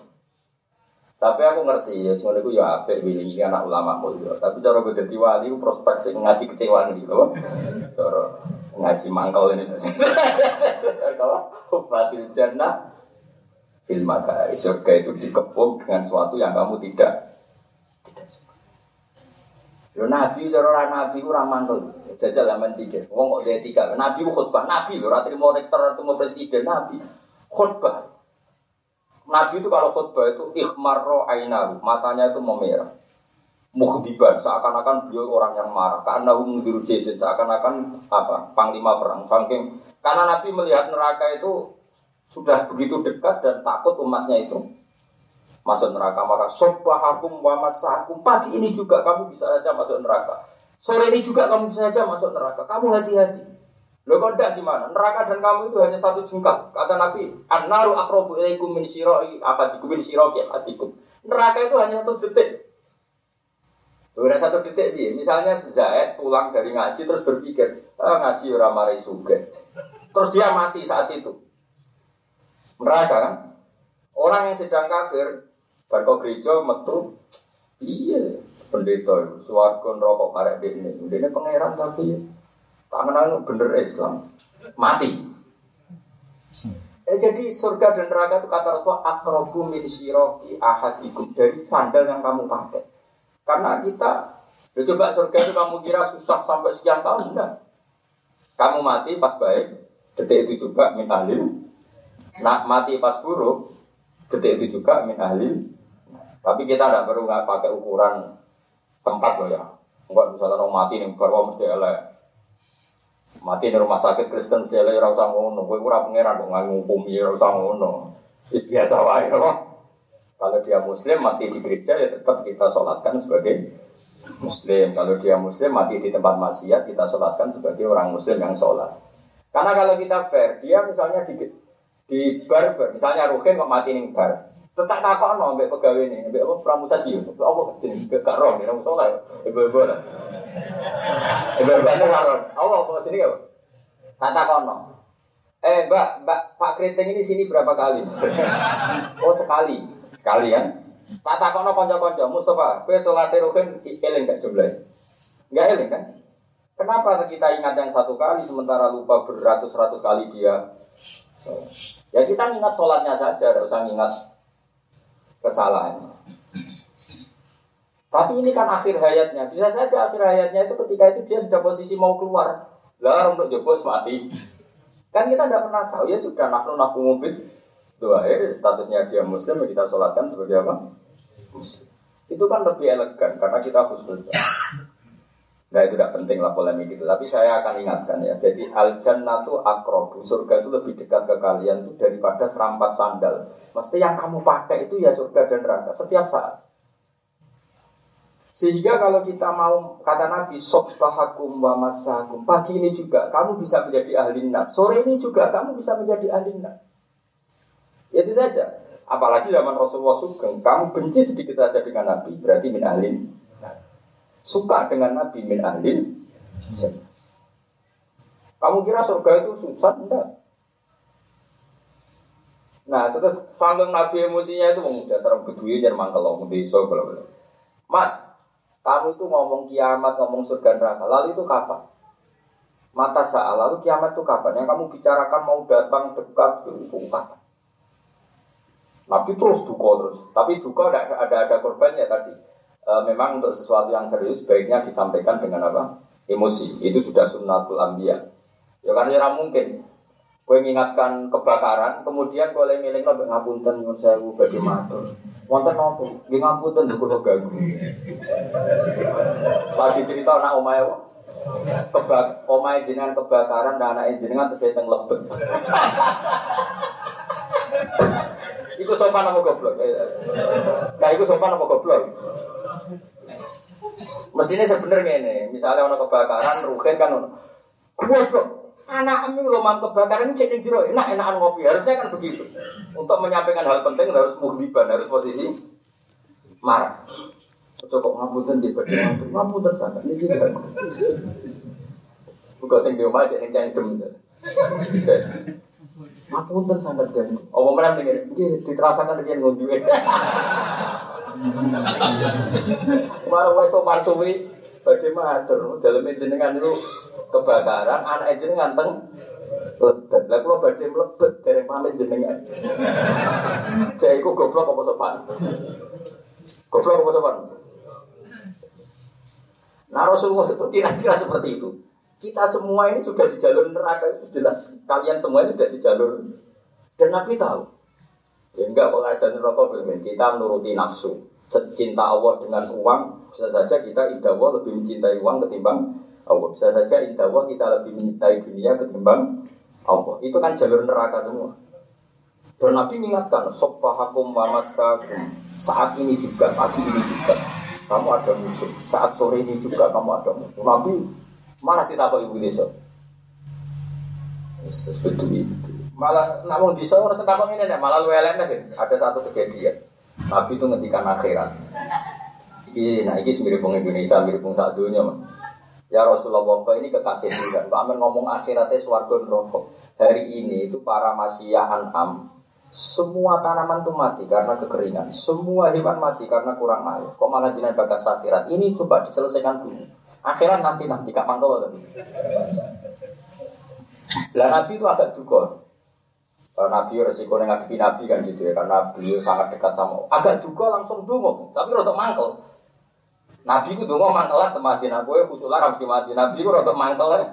Tapi aku ngerti ya, soalnya aku ya apik willing ini anak ulama mulia. Tapi cara gue jadi wali, prospek sih ngaji kecewaan gitu loh. Cara ngaji mangkal ini. Kalau batil jannah fil makari surga itu dikepung dengan sesuatu yang kamu tidak tidak suka. Yo nabi cara nabi ora mantul. Jajal zaman pikir. Wong kok dia tiga. Nabi khutbah, nabi lho ora trimo rektor, trimo presiden, nabi khutbah. Nabi itu kalau khutbah itu ikhmarro ainahu, matanya itu memerah. Mukhdiban, seakan-akan beliau orang yang marah. Karena mengiru jesin, seakan-akan apa? Panglima perang, Saking Karena Nabi melihat neraka itu sudah begitu dekat dan takut umatnya itu masuk neraka. Maka sobahakum wa masakum. Pagi ini juga kamu bisa saja masuk neraka. Sore ini juga kamu bisa saja masuk neraka. Kamu hati-hati. Lo kok enggak gimana? Neraka dan kamu itu hanya satu jengkal. Kata Nabi, "An-naru aqrabu ilaikum min syira'i apatikum min syiraki atikum." Neraka itu hanya satu detik. Udah satu detik dia. Misalnya Zaid pulang dari ngaji terus berpikir, ah, ngaji ora marai suge. Terus dia mati saat itu. Neraka kan? Orang yang sedang kafir, barco gereja metu, iya pendeta itu, suarga rokok karek ini, ini pangeran tapi Tangan bener Islam. Mati. Eh, jadi surga dan neraka itu kata Rasulullah akrobu min siroki ahadikum dari sandal yang kamu pakai. Karena kita, ya coba surga itu kamu kira susah sampai sekian tahun, enggak. Kamu mati pas baik, detik itu juga min ahlil. Nak mati pas buruk, detik itu juga min ahlil. Tapi kita tidak perlu nggak pakai ukuran tempat loh ya. Enggak misalnya orang mati nih, baru mesti elek. Mati di rumah sakit Kristen sedele ora usah ngono, kowe ora pangeran kok ngukumi ora usah ngono. Biasa wae loh. Kalau dia muslim mati di gereja ya tetap kita sholatkan sebagai muslim. Kalau dia muslim mati di tempat maksiat kita sholatkan sebagai orang muslim yang sholat. Karena kalau kita fair, dia misalnya di di bar, misalnya Ruhin kok mati nih bar, tetap takok no mbek pegawai ini, mbek apa pramusaji, apa jenis gak roh, nih sholat, ibu-ibu lah. Ibu-ibu itu karon, apa kok jenis apa? Tak takok no. Eh mbak, mbak Pak Keriting ini sini berapa kali? oh sekali, sekali kan? Tak takok no konco-konco, Mustafa, kue sholat Ruhin eling gak jumlahnya? Enggak eling kan? Kenapa kita ingat yang satu kali sementara lupa beratus-ratus kali dia? Ya kita ingat sholatnya saja, tidak usah ingat kesalahan. Tapi ini kan akhir hayatnya. Bisa saja akhir hayatnya itu ketika itu dia sudah posisi mau keluar. Lah untuk jebol mati. Kan kita tidak pernah tahu ya sudah nafsu nafsu mobil. Doa statusnya dia muslim kita sholatkan sebagai apa? Itu kan lebih elegan karena kita khusnul Nah itu tidak penting lah polemik itu. Tapi saya akan ingatkan ya. Jadi al jannatu akrobu. Surga itu lebih dekat ke kalian tuh daripada serampat sandal. Mesti yang kamu pakai itu ya surga dan neraka setiap saat. Sehingga kalau kita mau kata Nabi Sobbahakum wa masakum Pagi ini juga kamu bisa menjadi ahli nak Sore ini juga kamu bisa menjadi ahli nak Itu saja Apalagi zaman Rasulullah Sugeng Kamu benci sedikit saja dengan Nabi Berarti min ahli suka dengan Nabi min ahlin kamu kira surga itu susah? Enggak. Nah, terus sambil Nabi emosinya itu dasar bedui jadi mangkel ngomong desa kalau Mat, kamu itu ngomong kiamat, ngomong surga neraka. Lalu itu kapan? Mata saat lalu kiamat itu kapan? Yang kamu bicarakan mau datang dekat itu kapan? Nabi terus duka terus. Tapi duka ada ada ada korbannya tadi e, memang untuk sesuatu yang serius baiknya disampaikan dengan apa? Emosi. Itu sudah sunnatul ambia. Ya karena ya mungkin Kue mengingatkan kebakaran, kemudian kue ngiling nabi ngapunten nyuwun sewu bagi matur. Wonten nopo? Nggih ngapunten kula ganggu. Lagi cerita anak omae kebak omae jenengan kebakaran dan anak jenengan terus teng lebet. Iku sopan apa goblok? Nah, iku sopan apa goblok? Mestinya sebenarnya ini, misalnya orang kebakaran, rugen kan, goblok, anak kami lo mang kebakaran cek yang jero enak enakan ngopi. Harusnya kan begitu. Untuk menyampaikan hal penting harus muhdiban harus posisi marah. Coba ngapunten di badan ngapunten sangat ini tidak bukan sing dia macet yang cangkem ngapunten sangat kan oh mana nih diterasakan dengan ngunjungin kemarin wae sopan suwi badhe matur dalam jenengan itu kebakaran, anak jenengan teng lebet. Lah kula badhe mlebet dereng pamit jenengan. Cek iku goblok apa sopan? Goblok apa sopan? Nah Rasulullah itu kira-kira seperti itu. Kita semua ini sudah di jalur neraka itu jelas. Kalian semua ini sudah di jalur dan Nabi tahu. Ya enggak kok ngajarin rokok kita menuruti nafsu. Cinta Allah dengan uang, bisa saja kita indah Allah lebih mencintai uang ketimbang Allah. Bisa saja indah Allah kita lebih mencintai dunia ketimbang Allah. Itu kan jalur neraka semua. Dan Nabi mengingatkan, Sopahakum mamasakum. Saat ini juga, pagi ini juga. Kamu ada musuh. Saat sore ini juga kamu ada musuh. Nabi, mana kita tahu ibu desa? Seperti itu. Malah namun di sana sekarang ini malah lu elek Ada satu kejadian. Nabi itu ngendikan akhirat. Iki, nah ini mirip Indonesia, mirip saat dunia mah. Ya Rasulullah, kok ini kekasih juga. Pak Amin ngomong akhiratnya suarga rokok. Hari ini itu para masyia an'am. Semua tanaman itu mati karena kekeringan. Semua hewan mati karena kurang air. Kok malah jinan bagas akhirat? Ini coba diselesaikan dulu. Akhirat nanti-nanti, kak mantau tadi. Lah Nabi itu agak juga. Nabi resiko ngadepi Nabi kan gitu ya, karena beliau sangat dekat sama. Agak juga langsung dungu, tapi rotok mangkel. Nabi itu dong mantel lah temati aku ya kusulah harus mati. Nabi itu rada mantel ya.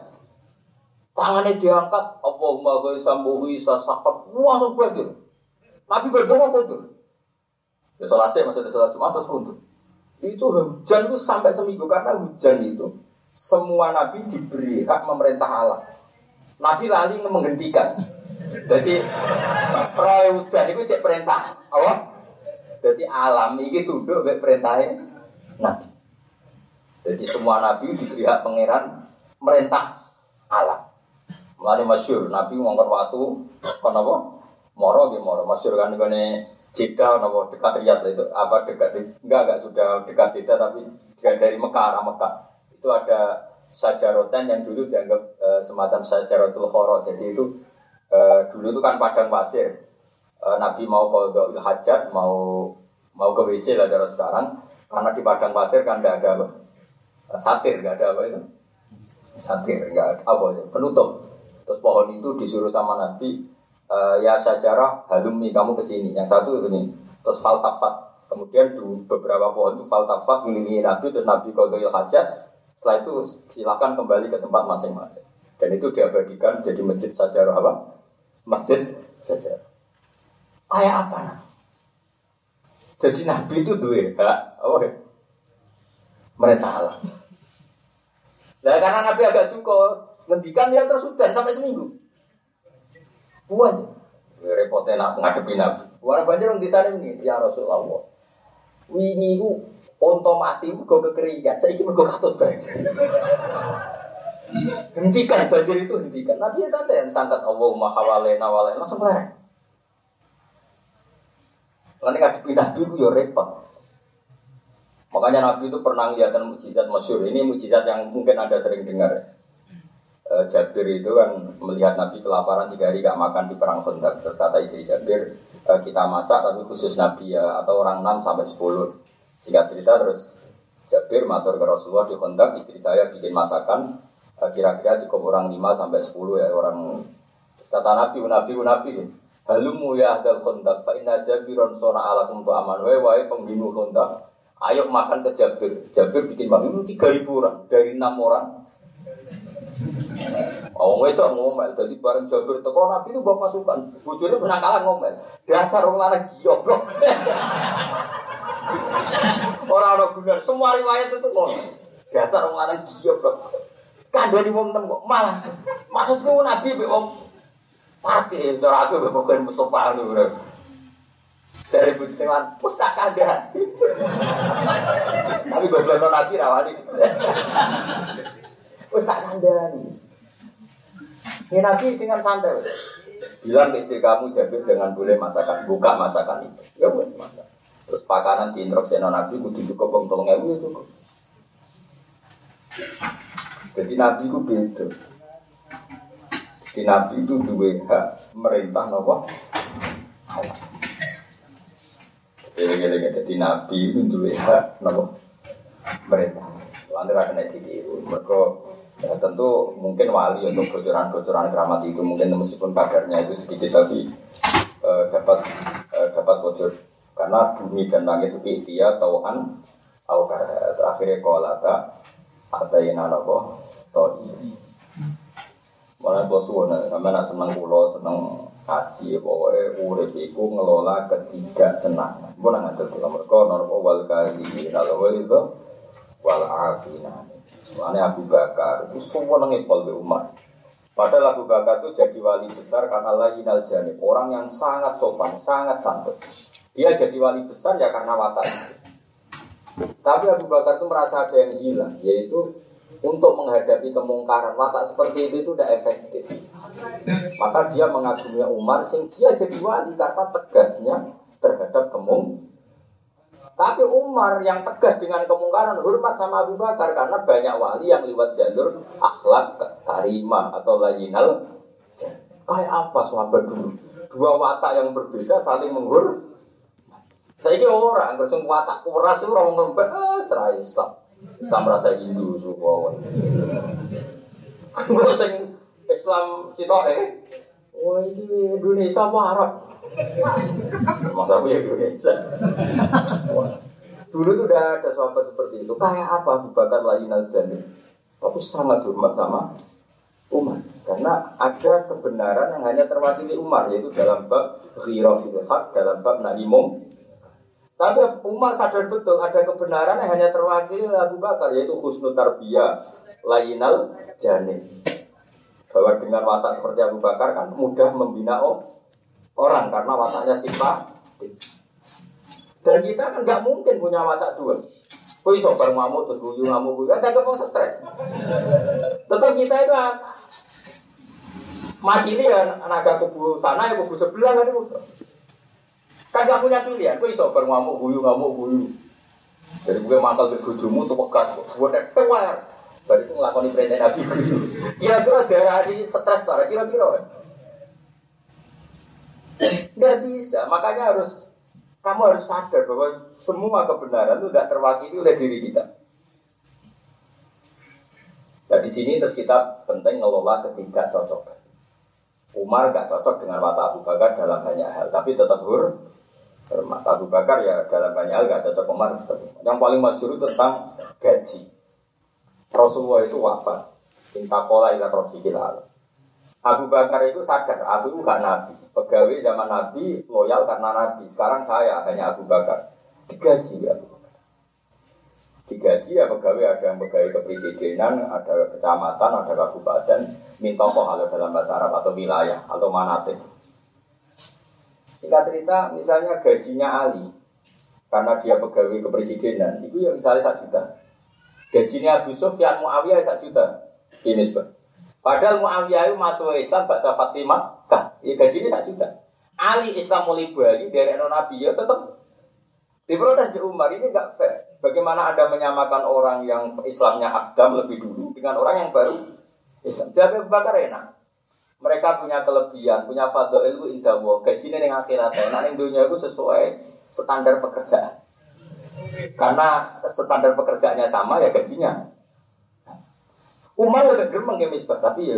Tangannya diangkat, apa mbak sambuhi bisa sakat, langsung banjir. Nabi apa itu? Ya sholat saya maksudnya sholat Jumat terus untuk. Itu hujan itu sampai seminggu karena hujan itu semua nabi diberi hak memerintah Allah. Nabi lali menghentikan. Jadi roy hujan itu cek perintah Allah. Jadi alam ini tunduk ke perintahnya Nabi. Jadi semua nabi diberi hak pangeran merintah alam. Mulai masyur nabi ngongkar waktu kenapa? Moro gitu moro masyur kan ini Jeddah nopo dekat Riyadh itu apa dekat enggak enggak sudah dekat Jeddah tapi dekat dari Mekah arah Mekah itu ada sajarotan yang dulu dianggap e, semacam sajarotul khoro jadi itu e, dulu itu kan padang pasir. E, Nabi mau ke hajat mau mau ke WC lah cara sekarang. Karena di padang pasir kan tidak ada apa? Satir nggak ada apa itu? Satir nggak ada apa ya penutup. Terus pohon itu disuruh sama nabi e, ya sejarah halumi kamu ke sini yang satu ini. Terus faltafat. Kemudian di beberapa pohon itu faltafat ini nabi terus nabi kodoil hajat setelah itu silakan kembali ke tempat masing-masing dan itu diabadikan jadi masjid sejarah apa masjid sejarah kayak apa nah? jadi nabi itu dua hak oh mereka Allah. Nah, karena Nabi agak cukup, ngendikan ya terus hujan sampai seminggu. Buat ya, repotnya nak ngadepi Nabi. Warna banjir di sana ini, ya Rasulullah. Ini ku onto mati gue kekeringan. Ingin gue katut banjir. Hentikan banjir itu hentikan. Nabi ya santai, tangkat Allahumma hawalena walena langsung kelar. Lalu ngadepi Nabi gue ya repot. Makanya Nabi itu pernah melihat mujizat masyur. Ini mujizat yang mungkin Anda sering dengar. E, Jabir itu kan melihat Nabi kelaparan tiga hari gak makan di perang Khandaq. Terus kata istri Jabir, e, kita masak tapi khusus Nabi ya atau orang 6 sampai 10. Singkat cerita terus Jabir matur ke Rasulullah di Khandaq, istri saya bikin masakan kira-kira cukup orang 5 sampai 10 ya orang kata Nabi, Nabi, Nabi Halumu ya dal Khandaq fa inna Jabiron sona alakum tu aman wa wa pembinu Khandaq Ayo makan ke Jabir. Jabir bikin makan itu tiga ribu orang dari enam orang. Oh, itu ngomel. Jadi bareng Jabir teko Nabi itu bapak pasukan. Bujurnya pernah kalah ngomel. Dasar orang lanang goblok. Orang-orang benar. Semua riwayat itu ngomel. Dasar orang lanang goblok. Kandani wong nem kok malah. Maksudku Nabi be wong Parkir, cara aku bukan Mustafa dari budi sing lan pustaka Tapi goblok nabi rawani. Wes tak kandani. Ini nabi dengan santai. Bilang ke istri kamu Jabir jangan boleh masakan, buka masakan itu. Ya wes masak. Terus pakanan di introkseno nabi kudu cukup bong tolong ya cukup. Jadi nabi ku beda. Di nabi itu dua hak merintah nopo. Gini-gini, jadi nabi itu dua hak nopo merintah. Anda akan ditiru. Mereka ya, tentu mungkin wali untuk bocoran-bocoran keramat itu mungkin meskipun kadarnya itu sedikit tapi eh, dapat eh, dapat bocor karena bumi dan langit itu dia tauan au terakhirnya kolata ada yang nopo toi. Malah bos suwon, sama nak seneng pulau seneng kaji, pokoknya urip iku ngelola ketiga senang. Bukan ngantar pulau mereka normal wal kali nalo itu wal afina. Soalnya Abu Bakar itu semua nengipol di umat. Padahal Abu Bakar itu jadi wali besar karena lagi janib orang yang sangat sopan, sangat santun. Dia jadi wali besar ya karena watak. Tapi Abu Bakar itu merasa ada yang hilang, yaitu untuk menghadapi kemungkaran watak seperti itu itu tidak efektif. Maka dia mengagumi Umar, sing dia jadi wali karena tegasnya terhadap kemung tapi Umar yang tegas dengan kemungkaran hormat sama Abu Bakar karena banyak wali yang lewat jalur akhlak karimah atau layinal. Kayak apa sahabat dulu? Dua watak yang berbeda saling menghur. Saya kira orang langsung watak kuras itu orang ngembek, ah, serai Islam. Islam rasa Hindu semua. Gue sing Islam sitok eh, wah ini Indonesia apa Arab? Masa aku ya Indonesia. Dulu tuh udah ada sahabat seperti itu. Kayak apa Abu Bakar lain al Tapi sangat hormat sama Umar. Karena ada kebenaran yang hanya terwakili Umar. Yaitu dalam bab ghirafil haq, dalam bab nahimum. Tapi Umar sadar betul ada kebenaran yang hanya terwakili Abu Bakar. Yaitu husnul tarbiyah lainal janin. Bahwa dengan watak seperti Abu Bakar kan mudah membina orang karena wataknya simpatik. Dan kita kan nggak mungkin punya watak dua. Kau iso bareng ngamu terus guyu ngamu guyu, kan tak mau stres. Tetap kita itu mati ini ya naga kubu sana ya kubu sebelah kan itu. Kan gak punya pilihan, kau iso bareng ngamu guyu ngamu guyu. Jadi gue mantel ke bujumu tuh pekas, gue tewer. Baru itu ngelakoni perintah Nabi Kira-kira darah di stres, kira-kira. Nggak bisa, makanya harus kamu harus sadar bahwa semua kebenaran itu tidak terwakili oleh diri kita. Nah di sini terus kita penting ngelola ketiga cocok. Umar gak cocok dengan mata Abu Bakar dalam banyak hal, tapi tetap hur. Mata Abu Bakar ya dalam banyak hal gak cocok Umar tetap. Yang paling masyhur tentang gaji. Rasulullah itu wafat. Inta pola ila rofiqil Abu Bakar itu sadar, Abu itu gak nabi. Pegawai zaman nabi loyal karena nabi. Sekarang saya hanya Abu Bakar. Digaji ya Abu Bakar. Digaji ya pegawai ada yang pegawai kepresidenan, ada kecamatan, ada kabupaten. Minta kalau dalam bahasa Arab atau wilayah atau manatik. Singkat cerita, misalnya gajinya Ali, karena dia pegawai kepresidenan, itu ya misalnya satu juta. Gajinya Abu Sufyan Muawiyah satu juta. Ini sebab. Padahal Muawiyah itu masuk Islam pada Fatimah, kah? Ya gajinya satu juta. Ali Islam mulai bali dari Nabi ya tetap diprotes di Umar ini nggak fair. Bagaimana Anda menyamakan orang yang Islamnya Adam lebih dulu dengan orang yang baru Islam? Jadi bakar enak. Mereka punya kelebihan, punya fadl ilmu indah gajinya dengan akhirat enak, yang dunia itu sesuai standar pekerjaan. Karena standar pekerjaannya sama ya gajinya Umar udah geremeng ya misbah, tapi ya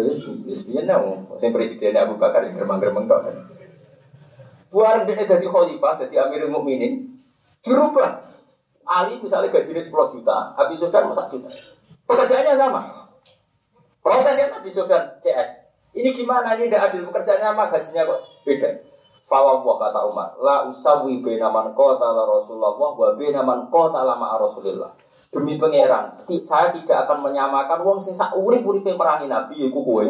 nang sing presiden Abu Bakar yang geremeng-geremeng tok. Buar dia jadi khalifah, jadi Amirul Mukminin, dirubah. Ali misalnya gajinya 10 juta, Abi Sufyan 4 juta. Pekerjaannya sama. Protesnya Abi Sufyan CS. Ini gimana ini tidak adil pekerjaannya sama gajinya kok beda. Fawwah kata Umar, la usawi bena man qatala Rasulullah wa bena man qatala ma'a Rasulillah. Demi pangeran, saya tidak akan menyamakan wong sing sak urip-uripe merangi nabi iku kowe.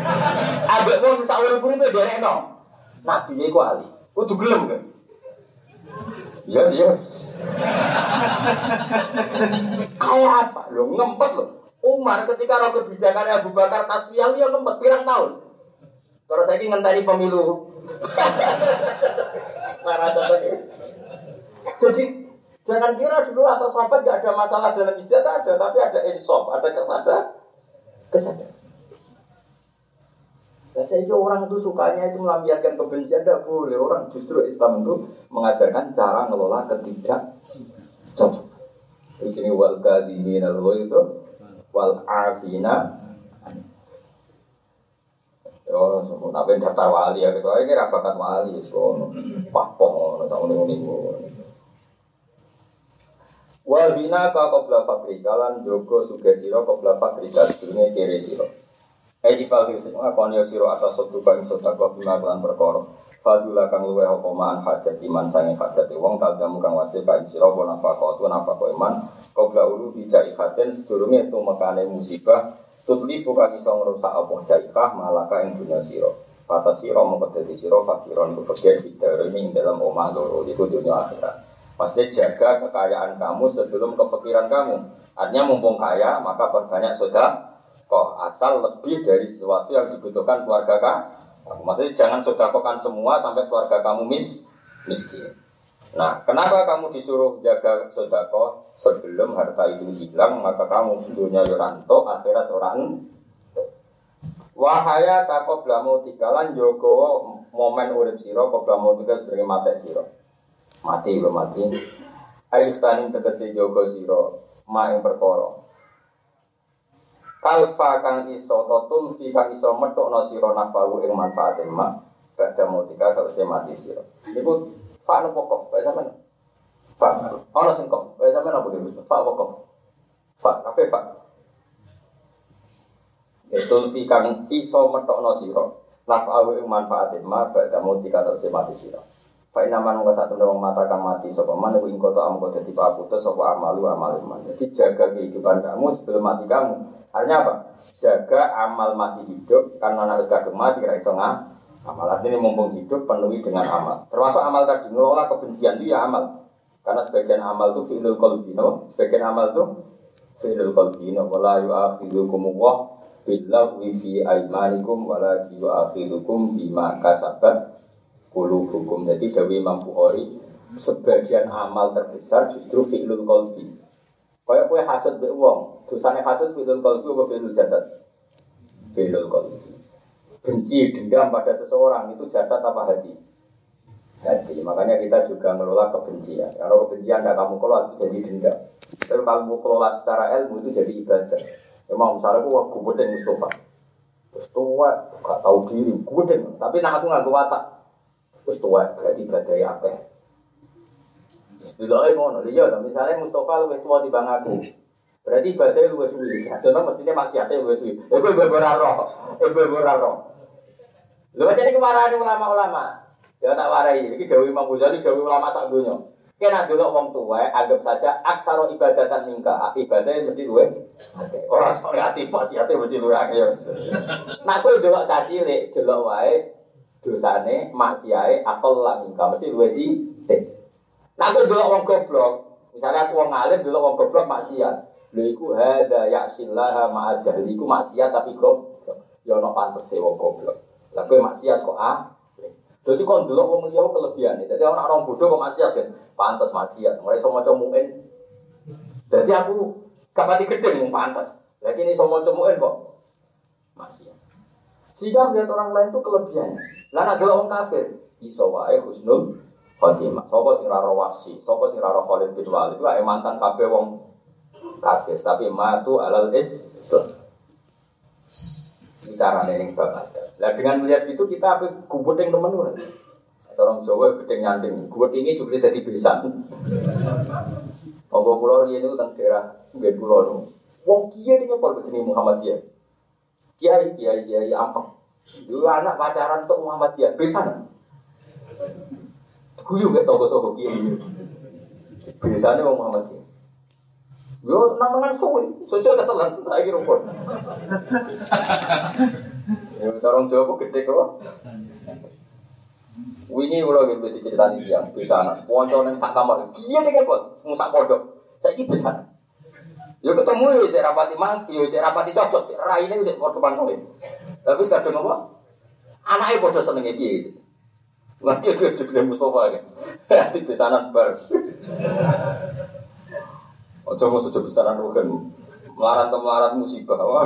Ambek wong sing sak urip-uripe derekno. Nabi iku ali. Kudu gelem kan? Iya sih, iya. Kayak apa? Lo ngempet lo. Umar ketika roh kebijakan Abu Bakar tasbih ya ngempet pirang tahun. Terus saya ngenteni pemilu. Para Jadi jangan kira dulu atau sahabat gak ada masalah dalam istiadat ada, tapi ada insaf, ada kesadaran, kesadaran. Nah, saya orang itu sukanya itu melampiaskan kebencian, tidak boleh. Orang justru Islam itu mengajarkan cara ngelola ketidak cocok. Ini wal kadimin al itu wal afina. Yo, apa daftar wali ya gitu. Ini rapakat wali, so, pahpong, sama ini ini. Wal bina ka qabla fakri kalan jogo sugesiro qabla fakri kadune kiri siro. Eh ifal fi sing ngakoni sira atas sabtu bang sedekah bima kelan. Fadula kang luweh apa man hajat iman sange hajat wong jamu kang wajib kae sira apa nafaqah tu nafaqah iman qabla ulu bijai haten sedurunge tu mekane musibah tutli kang iso ngrusak apa jaikah malaka ing dunya sira. Fata sira mongko dadi sira fakiron ku fakir ini dalam omah loro iku dunya akhirat. Pasti jaga kekayaan kamu sebelum kepikiran kamu. Artinya mumpung kaya, maka perbanyak sudah kok asal lebih dari sesuatu yang dibutuhkan keluarga kamu. Maksudnya jangan sodakokan semua sampai keluarga kamu mis miskin. Nah, kenapa kamu disuruh jaga sodako sebelum harta itu hilang, maka kamu dunia yoranto, akhirat orang Wahaya tako blamu tikalan joko momen urip siro, kok blamu tiga sebagai mati siro. Mati lo mati. Ayo taning tegesi joko siro, ma yang perkoro kalfa kang iso totul fi kang iso metokno sira nafahu ing manfaatin ma. Badha mutika sausé mati sira. Niku fa no pokok kaya sampean fa. Ono sing kok kaya sampean apa dhewe? Fa pokok fa kabeh fa. Itu fi kang iso metokno sira nafahu ing manfaatin ma badha mutika sausé mati sira Pak Inaman nggak satu wong mata kang mati sopo mana iku ingko am kau jadi paputus sopo amalu amal iman. Jadi jaga kehidupan kamu sebelum mati kamu. Artinya apa? Jaga amal masih hidup karena harus kadung mati kira iso amal artinya mumpung hidup penuhi dengan amal. Termasuk amal tadi ngelola kebencian dia ya amal. Karena sebagian amal itu fi'lul qalbi, no? Sebagian amal itu fi'lul qalbi, no? Wala yu'akhidukum wa billahi fi aimanikum wala yu'akhidukum bima kasabat kulu hukum. Jadi Dewi Imam Bukhari sebagian amal terbesar justru fi'lul qalbi. Kayak kue hasud be wong, dosane hasud fi'lul qalbi apa fi'lul jasad? Fi'lul qalbi. Benci dendam pada seseorang itu jasad apa hati? Hati. Makanya kita juga mengelola kebencian. Kalau kebencian tidak kamu kelola itu jadi dendam. Tapi kalau kamu kelola secara ilmu itu jadi ibadah. Emang misalnya aku gue Mustafa. Terus tua, gak tahu diri, gue Tapi nak aku nggak watak. Terus tua berarti badai? Dulu aja ngono, iya. Misalnya Mustafa lebih tua di bang aku, berarti badai lebih suwi. Mestinya masih ada lebih suwi. Eh gue beraro, eh gue beraro. Lu jadi kemarahan ulama-ulama. Ya tak warai. Ini Dewi Imam Ghazali, ulama tak dunia. Kena dulu orang tua, anggap saja aksaro ibadatan mingka. Ibadahnya mesti luwe. Orang soalnya hati masih hati mesti luwe. Nah, aku dulu kaji, dulu wae dosane maksiate akal lan ingkang mesti luwe sih. Nah aku delok wong goblok, misalnya aku wong alim delok wong goblok maksiat. Lha iku hada ya'sillah ma'a iku maksiat tapi goblok. Ya ono pantese wong goblok. Lah kowe maksiat kok ah? Jadi kok delok wong liya kelebihan. Jadi orang orang bodoh kok maksiat kan. Pantes maksiat. Mulai iso maca muin. Jadi aku kapati gedhe mung pantes. Lagi ini iso maca muin kok maksiat. Sehingga melihat orang lain itu kelebihannya. Lah ada orang kafir, iso wae husnul khotimah. Sopo sing raro wasi, sopo sing raro Khalid bin Walid itu mantan kabeh wong kafir, tapi matu alal Islam. Bicara yang babat. Lah dengan melihat itu kita apa yang temen ora. Orang Jawa gedeng nyanding, kubut ini juga jadi bisa. Ogo pulau ini itu tentang daerah Nggak pulau Wong kia dia nyepol ke Muhammadiyah. Kiai, kiai, kiai ampang. Dulu anak pacaran untuk Muhammadiyah, bisa nih. Guyu gak toko-toko kiai. Biasanya mau Muhammadiyah. Yo nang nangan suwi, sosial keselan lagi rumput. Ya orang Jawa gede kok. Wingi kula nggih mesti critani dia bisa anak. Ponco ning sak kamar. Iya dek kok musak pondok. Saiki bisa. Yo ketemu yo cek rapati mang, yo cek rapati cocok, cek raine cek padha pantole. Tapi kadang apa? Anake padha senenge piye. Lagi dia juga Mustafa ya. Di pesanan bar. Ojo mau sudah pesanan rugen. Melarat melarat musibah.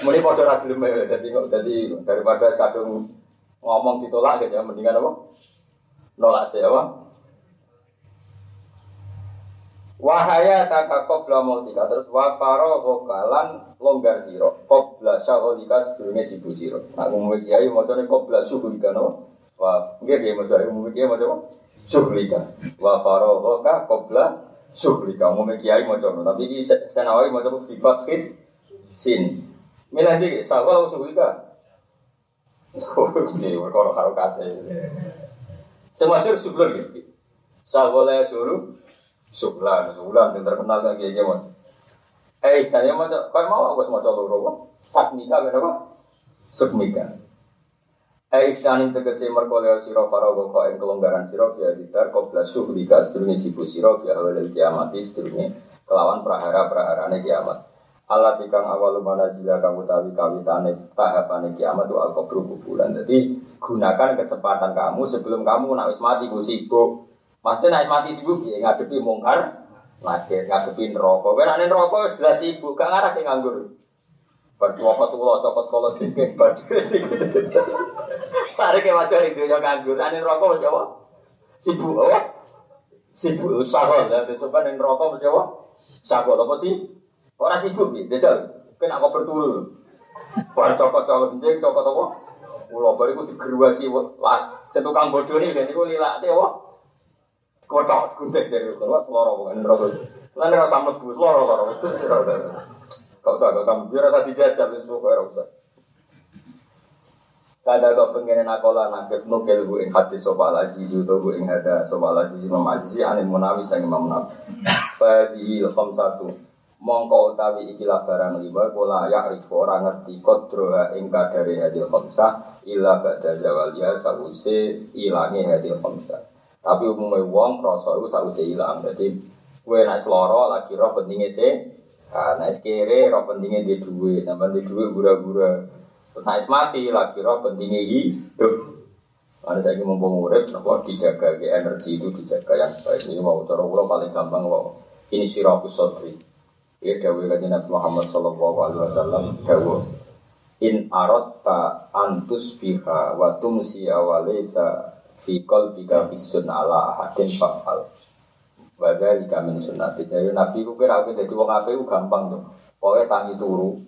Mending pada ra gelem jadi jadi daripada kadung ngomong ditolak gitu ya mendingan apa? Nolak sih apa? Wahaya taka qabla mautika terus wa faro vokalan longgar siro qabla syagholika sedurunge sibu siro. Nah umum kiai macane qabla syughulika no. Wah, nggih nggih maksud umum kiai maca syughulika. Wa faro voka qabla syughulika. Umum kiai maca tapi iki senawi maca fi fathis sin. Milih iki sawal syughulika. Ini perkara karo kate. Semua sur syukur gitu. Sawale suruh Sublan, sublan yang terkenal kan kayak gimana? Eh, tadi mau kan mau aku semua coba robo. Sakmika berapa? Sukmika. Eh, istani tegese merkoleo siro farogo kau yang kelonggaran siro via ditar kopla suhlika sedurunge sibu siro via awal kiamati sedurunge kelawan prahara praharane kiamat. Allah tikang awal mana jika kamu tahu kawitane tahapane kiamat itu al kuburan. Jadi gunakan kesempatan kamu sebelum kamu nak mati gue sibuk Pasti naik mati sibuk ya ngadepi mungkar, lagi ngadepi rokok. Kan ane rokok sudah sibuk, gak ngarah ke nganggur. Bercokot tuh cokot kalau jengking baju. Tarik ke masuk itu yang nganggur. Ane rokok menjawab sibuk apa? Sibuk sahol ya. Coba ane rokok menjawab sahol apa sih? Orang sibuk ya, jajal. Kena aku berturu. Bercokot cokot jengking cokot apa? Ulo bariku digeruaci lah. Tukang bodoh nih, jadi gue lilak apa? Kotok gunting dari keluar seloro bukan rokok. Lain rasa mlebu seloro loro itu sih rasa. Kau usah kau kamu biar rasa dijajal wis pokoke usah. Kada kau pengen nakola nakep nukel gue ing hati sopa aziz itu gue ing hada sopa aziz imam aziz anil munawi sang imam nabi. Fadi ilham satu mongko utawi ikilah barang lima pola ya riko orang ngerti kodroha ing kadare hadil khamsah illa ba'da zawaliya sawuse ilangi hadil khamsah. Tapi umumnya wong krasa itu sausé ilang. Jadi kue naik seloro lagi roh pentingnya sih. Nah, naik kere roh pentingnya di duit, nambah di duit gura-gura. Naik mati lagi roh pentingnya hidup. Ada saya mau urip, nopo dijaga energi itu dijaga yang baik. Ini mau cara ulo paling gampang mau ini siraku sotri. Ya dawuh kanjeng Nabi Muhammad sallallahu alaihi wasallam dawuh in arotta antus biha wa tumsi awalisa Fikol bika bisun ala ahadin fa'al Wadha lika min sunnati. Jadi Nabi ku kira aku jadi wong ku gampang tuh Pokoknya tangi turu.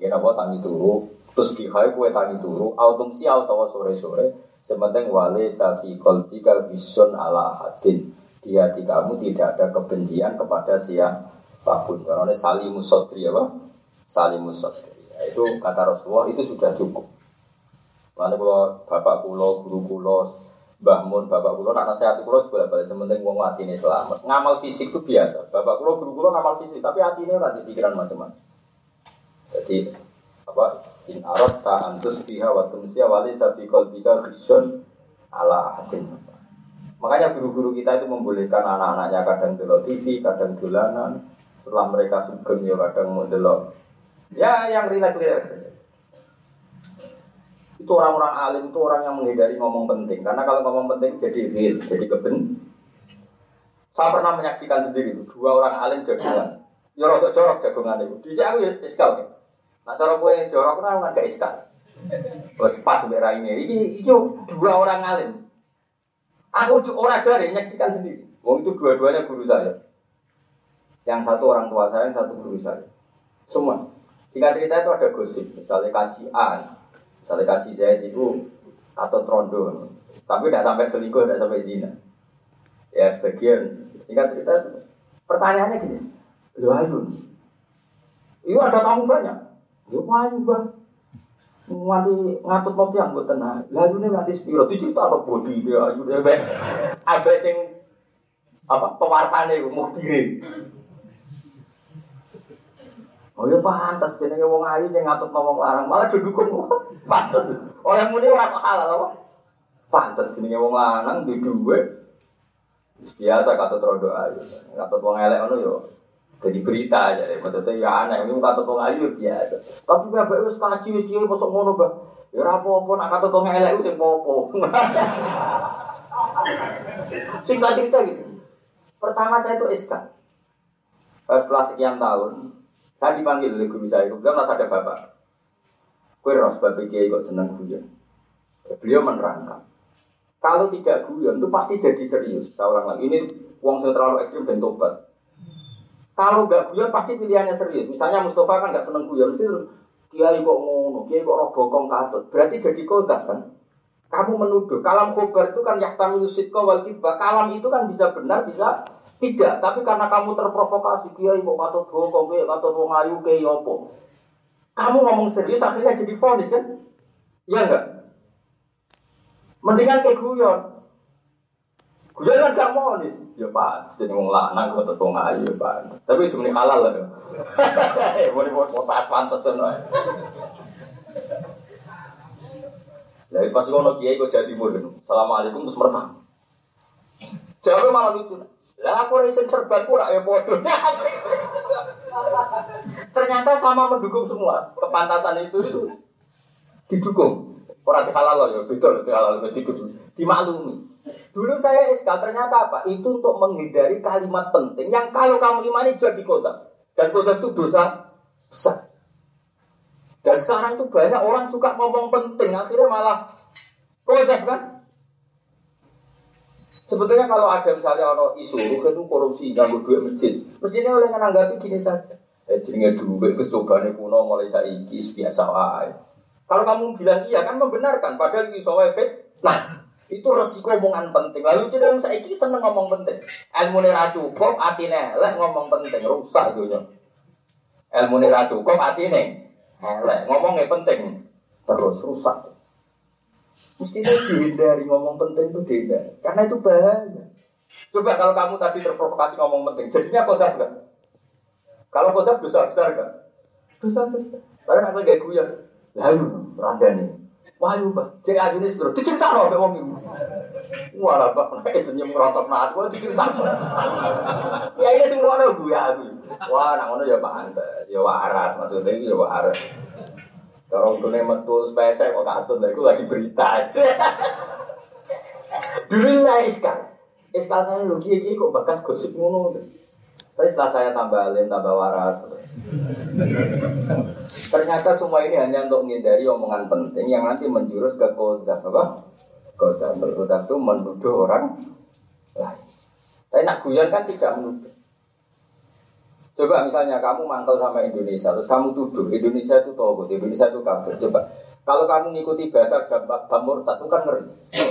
Ya napa tangi turu? Terus bihai kue tangi turu? Autum sial tawa sore-sore Sementing wale safikol bika bisun ala ahadin. Di hati kamu tidak ada kebencian kepada siapa pun. Karena salimus sodri apa? Salimus sodri. Itu kata Rasulullah itu sudah cukup. Lalu kalau bapak kulo, guru kulo, Mbah Mun, bapak kulo, nak nasihat kulo bolak balik sementing wong ini selamat. Ngamal fisik itu biasa. Bapak kulo, guru kulo ngamal fisik, tapi hati ini nanti pikiran macam-macam. Jadi apa? In arot ta antus biha wa tumsiya wali sabi kolbika khisyun ala ahadin. Makanya guru-guru kita itu membolehkan anak-anaknya kadang delok TV, kadang dolanan. Setelah mereka sugeng ya kadang mau. Ya yang rileks-rileks saja. Itu orang-orang alim itu orang yang menghindari ngomong penting. Karena kalau ngomong penting jadi real, jadi keben. Saya pernah menyaksikan sendiri itu dua orang alim jagungan. Ya rada jorok jagungan itu. Di aku ya iskal. Nah cara gue jorok kan nggak iskal. Terus pas merah ini, ini itu dua orang alim. Aku orang jari menyaksikan sendiri. Wong itu dua-duanya guru saya. Yang satu orang tua saya, yang satu guru saya. Semua. Singkat cerita itu ada gosip, misalnya kajian, Misalnya kasih saya itu atau trondo, tapi tidak sampai selingkuh, tidak sampai zina. Ya sebagian singkat cerita itu. Pertanyaannya gini, lu ayu, itu ada tamu banyak. Lu ayu bang, nganti ngatut mobil yang buat tenang. Lalu nih nganti spiro, itu cerita apa body dia ayu dia. Ada sing apa pewartane mau kirim. Oh ya pantas jenenge wong ayu yang ngatut ngomong larang, malah didukung. Pantas. Orang muni ora halal apa? Pantas jenenge wong lanang di dhuwit. Biasa kata rondo ayu. Kata wong elek ngono yo jadi berita aja deh. Maksudnya ya aneh, ini kata wong ayu biasa. Tapi bapak wis kaji wis kiye mosok ngono, Bang. Ya ora apa-apa nak kata wong elek wis popo. Singkat cerita gitu. Pertama saya itu SK. Setelah sekian tahun, saya dipanggil oleh guru saya. Kemudian masih ada bapak. Kue ros bapak kiai kok seneng guyon. Beliau menerangkan. Kalau tidak guyon itu pasti jadi serius. Saya ulang lagi. Ini uang yang terlalu ekstrim dan tobat. Kalau nggak guyon pasti pilihannya serius. Misalnya Mustafa kan nggak seneng guyon. Mesti kiai kok ngono, kiai kok roh bokong katut. Berarti jadi kodas kan? Kamu menuduh. Kalam khobar itu kan yahtamilu sidqa wal Kalam itu kan bisa benar, bisa tidak. Tapi karena kamu terprovokasi, kiai kok katut bokong, kiai katut wong ayu, kiai opo. Kamu ngomong serius akhirnya jadi fonis kan? Iya enggak? Mendingan kayak guyon. Guyon kan gak mau nih. Ya pak, jadi wong lanang kok tetong ayu ya pak. Tapi cuma halal lah. Boleh buat pantas pantas tuh Lah pas ngono kiai kok jadi murid. Assalamualaikum terus mertam. Jawabnya malah lucu. Lah aku resen serban pura ya bodoh. Ternyata sama mendukung semua. Kepantasan itu itu didukung. Orang halal ya, betul halal didukung. Dimaklumi. Dulu saya SK ternyata apa? Itu untuk menghindari kalimat penting yang kalau kamu imani jadi kota. Dan kota itu dosa besar. Dan sekarang tuh banyak orang suka ngomong penting, akhirnya malah protes kan? Sebetulnya kalau ada misalnya orang isu itu korupsi, ganggu duit masjid, mestinya oleh menanggapi gini saja. Eh, jenenge duit kecobaan kuno mulai saiki biasa wae. Kalau kamu bilang iya kan membenarkan, padahal itu efek. Nah, itu resiko omongan penting. Lalu jadi saya saiki seneng ngomong penting. Ilmu ra cukup, atine elek ngomong penting, rusak dunia. Ilmu ra cukup, atine Elek, ngomongnya penting. Terus rusak. Mestinya dihindari ngomong penting itu dihindari. Karena itu bahaya. Coba kalau kamu tadi terprovokasi ngomong penting, jadinya kodaf kan? Kalau kodaf dosa besar kan? Dosa besar. Karena apa gak guyon? Lalu, rada nih. Wah, pak, cek aja nih sebelum dicerita loh, kayak wong ini. Wah, lah kayak senyum ngerontok naat, gua dicerita. Ya ini semua ada gue aku. Wah, nang ya pantes, ya waras, maksudnya itu ya waras. Kalau tuh metu supaya saya kok katut, lah itu lagi berita. Dulu lah iskal, iskal saya lu kiai kok bakas gosip ngono. Tapi setelah saya tambah alim, tambah waras. Ternyata semua ini hanya untuk menghindari omongan penting yang nanti menjurus ke kota apa? Kota Kota itu menuduh orang lain. Tapi nak guyon kan tidak menuduh. Coba misalnya kamu mangkal sama Indonesia, terus kamu tuduh Indonesia itu togut, Indonesia itu kafir. Coba kalau kamu ngikuti bahasa Bang Murtad itu kan ngeri.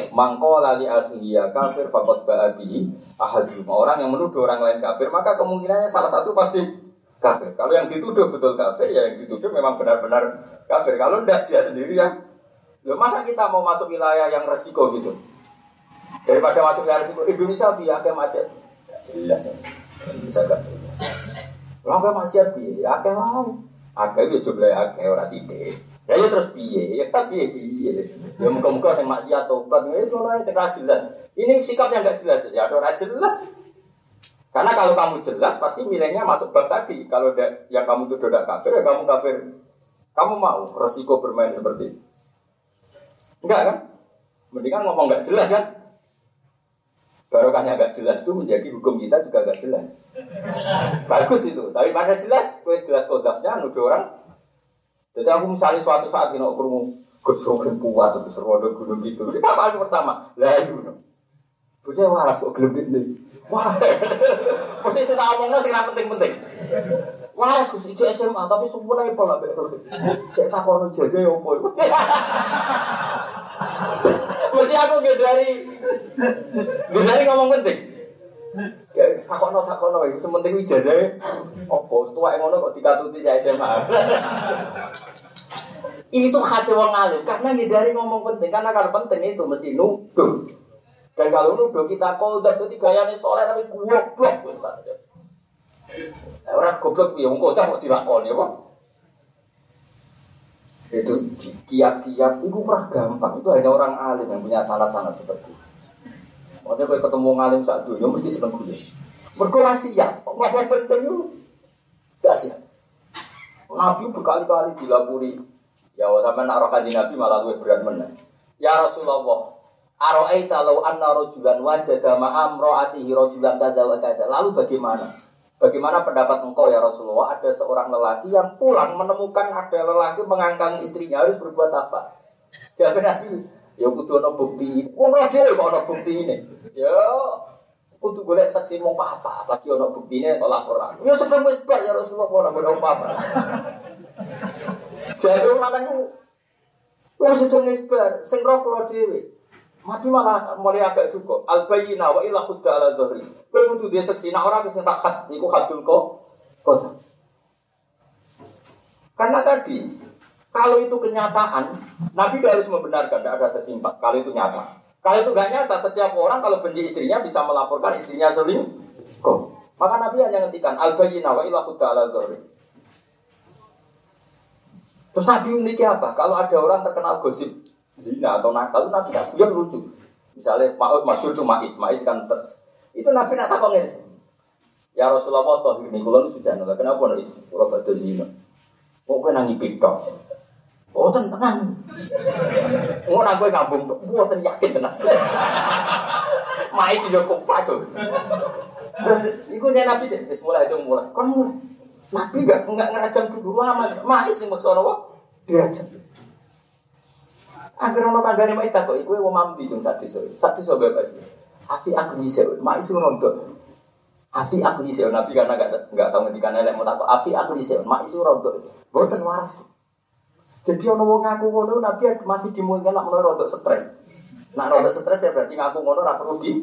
Mangko lali akhiyya kafir fakot ba'abihi ahaduma. Orang yang menuduh orang lain kafir, maka kemungkinannya salah satu pasti kafir. Kalau yang dituduh betul kafir, ya yang dituduh memang benar-benar kafir. Kalau tidak dia sendiri yang Loh, masa kita mau masuk wilayah yang resiko gitu? Daripada masuk wilayah resiko, Indonesia biar ke masjid. Jelas ya. Bisa gak. Lalu masjid biar, akeh mau. Akeh itu jumlah akeh orang sidik. Ya ya terus piye? Ya tapi piye piye. Ya muka-muka sing maksiat tobat wis ngono sing ra jelas. Ini sikap yang enggak jelas ya ada jelas. Karena kalau kamu jelas pasti nilainya masuk bab tadi. Kalau yang kamu tuh tidak kafir ya kamu kafir. Kamu mau resiko bermain seperti itu? Enggak kan? Mendingan ngomong enggak jelas kan? Barokahnya enggak jelas itu menjadi hukum kita juga enggak jelas. Bagus itu. Tapi pada jelas, kue jelas kodafnya nuduh orang jadi aku misalnya suatu saat ini mau kesrokin kuat atau serwodo gunung gitu. Kita apa pertama? Lah itu. Bocah waras kok gelem ini. Wah. Mesti saya tak omongno sing penting-penting. Waras kok itu SMA tapi semuanya pola bae. Saya tak kono jaga ya opo. Mesti aku dari dari ngomong penting. Takono takono itu sementing ijazah opo tua yang ngono kok dikatuti cah SMA. itu hasil wong alim karena dari ngomong penting karena kalau penting itu mesti nuduh. Dan kalau nuduh kita koldak jadi gayanya soleh tapi goblok Orang goblok ya wong kocak kok dilakoni apa? Itu kiat-kiat itu pernah gampang. Itu hanya orang alim yang punya sanat-sanat seperti itu. Makanya kalau ketemu ngalim saat dulu, mesti seneng gue. Mereka siap, ngapa penting itu? Siap. Nabi berkali-kali dilapuri. Ya sampai nak roh Nabi malah gue berat mana. Ya Rasulullah, Aro'aita law anna rojulan wajada ma'am rojulan wa kada. Lalu bagaimana? Bagaimana pendapat engkau ya Rasulullah? Ada seorang lelaki yang pulang menemukan ada lelaki mengangkang istrinya harus berbuat apa? Jawab Nabi, ya kudu ana bukti. Wong ora dhewe kok ana bukti ini. Ya kudu golek saksi mau apa lagi ana buktine kok laporan. Ya sebelum wis ya Rasulullah ora ono apa-apa. Jadi lanang wong sedeng wis bar, sing roh kula dhewe. Mati malah mulai agak juga. Al bayyina wa ila khudda ala dhari. Kowe kudu dia seksi nak ora sing tak khat iku hadul kok. Karena tadi kalau itu kenyataan, Nabi harus membenarkan tidak ada sesimpat. Kalau itu nyata. Kalau itu gak nyata, setiap orang kalau benci istrinya bisa melaporkan istrinya selingkuh. Maka Nabi hanya ngendikan al bayyina wa ila khudda ala dhari. Terus Nabi memiliki apa? Kalau ada orang terkenal gosip zina atau nakal itu Nabi tak yang lucu. Misalnya Pak Masyur itu Mais, Mais kan ter, itu Nabi nak takon. Ya Rasulullah toh ini kalau lu sudah nolak kenapa nih kalau batu zina? Mau kena ngipi dok. Oh tenang. Mau nak gue ngambung dok. Buat yakin tenang. Mais juga kompak tuh. Terus dia Nabi deh. Mulai itu mulai. Kan mulai. Nabi gak nggak ngerajam dulu lama. Mais yang maksudnya apa? Dirajam. Akhir ono tanggane mak takok iku wong mamdi jeng sak desa. Sak desa bebas. Afi aku bisa, mak isu rontok. Afi aku bisa, nabi karena gak gak tahu ngendikan elek mau takok. Afi aku bisa, mak isu rontok. Boten waras. Jadi ono wong ngaku ngono nabi masih dimulai nak mulai rontok stres. Nak rontok stres ya berarti ngaku ngono ora perlu di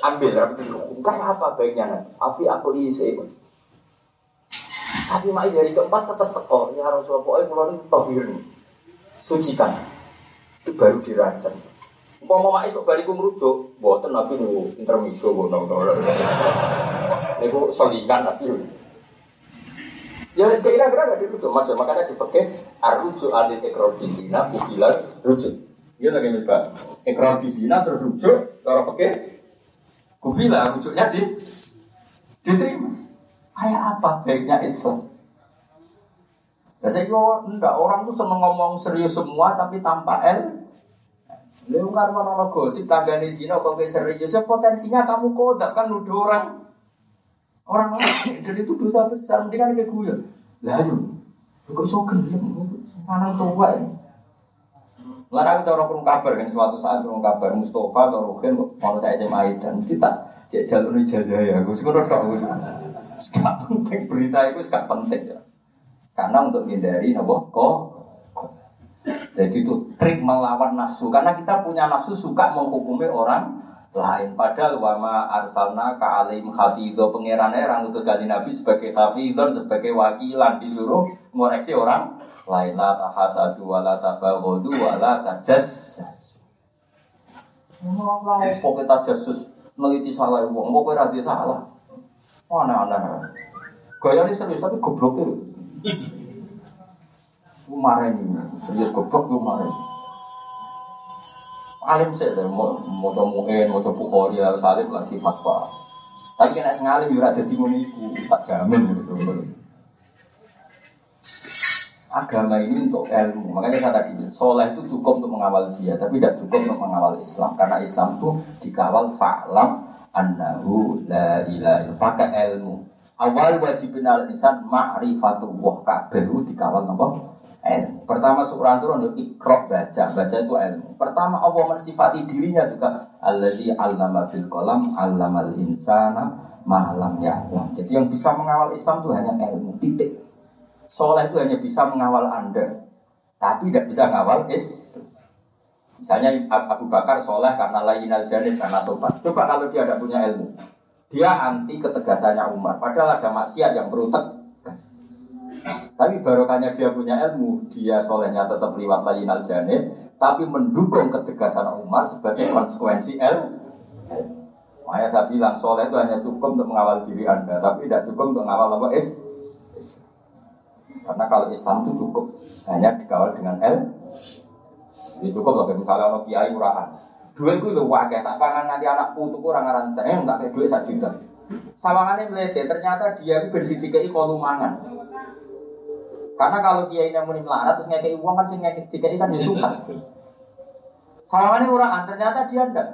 ambil ora. Kayak apa baiknya? Afi aku bisa. Tapi mak dari keempat tetap teko ya Rasulullah pokoknya kalau ini tohir sucikan itu baru dirancang. Mau mau mais kok bariku merujuk, buatan nabi nu intermiso bu nong nong. Niku selingan nabi. Ya kira-kira gak dirujuk mas, makanya dipakai arujuk alit ekor ukilan rujuk. Iya lagi mbak. Ekor bisina terus rujuk, kalau pakai kubila rujuknya di diterima. Kayak apa baiknya Islam? Ya saya kira enggak orang tuh seneng ngomong serius semua tapi tanpa L. Lalu kan mana gosip tangga di sini kok serius, ya potensinya kamu kodak kan nuduh orang orang lain dan itu dosa besar. Mendingan kayak gue. Lalu, kok so gelem, mana tua ini. Lalu kita orang kurung kabar kan suatu saat kurung kabar Mustafa atau Rukin mau saya SMA dan kita cek jalur ijazah ya. Gue sih gue Gak penting berita itu gak penting ya. Karena untuk menghindari nopo kok. Jadi itu trik melawan nafsu. Karena kita punya nafsu suka menghukumi orang lain. Padahal wama arsalna ka alim hafidho pengirannya orang utus kali Nabi sebagai hafidho sebagai wakilan disuruh ngoreksi orang lain la tahasadu wala tabagodu wala tajassus. Oh, kok kita jasus meliti salah uang, mau kira salah. Aneh-aneh. Gaya ini serius tapi gobloknya. Ini, serius goblok marah. Alim sih, mau mau comuin, mau bukhori, harus alim lagi fatwa. Tapi kena sengalim juga ada di iku, tak jamin gitu. Agama ini untuk ilmu, makanya saya tadi soleh itu cukup untuk mengawal dia, tapi tidak cukup untuk mengawal Islam, karena Islam itu dikawal fa'lam annahu la ilaha pakai ilmu. Awal wajib insan ma'rifatullah kabeh dikawal napa? Ilmu. Pertama surah itu untuk ikro baca, baca itu ilmu. Pertama Allah mensifati dirinya juga allazi 'allama bil qalam 'allamal insana ma'lam ya'lam. Jadi yang bisa mengawal Islam itu hanya ilmu, titik. Soleh itu hanya bisa mengawal Anda, tapi tidak bisa mengawal Islam. Misalnya Abu Bakar soleh karena lain al karena tobat. Coba kalau dia tidak punya ilmu, dia anti ketegasannya Umar. Padahal ada maksiat yang perlu tegas. Tapi barokahnya dia punya ilmu, dia solehnya tetap lewat lain al tapi mendukung ketegasan Umar sebagai konsekuensi ilmu. Makanya saya bilang soleh itu hanya cukup untuk mengawal diri anda, tapi tidak cukup untuk mengawal apa is. Karena kalau Islam itu cukup hanya dikawal dengan L. Itu cukup loh, misalnya ono kiai murahan. Duit gue lu wakil, tak pangan nanti anak putu kurang ngaran teh, tak kayak duit satu juta. Sawangannya melete, ternyata dia itu bersidikai kolumangan. Karena kalau kiai yang muni melarat terus ngekei uang kan sih ngekei kan ya suka. Sawangannya murahan, ternyata dia ndak.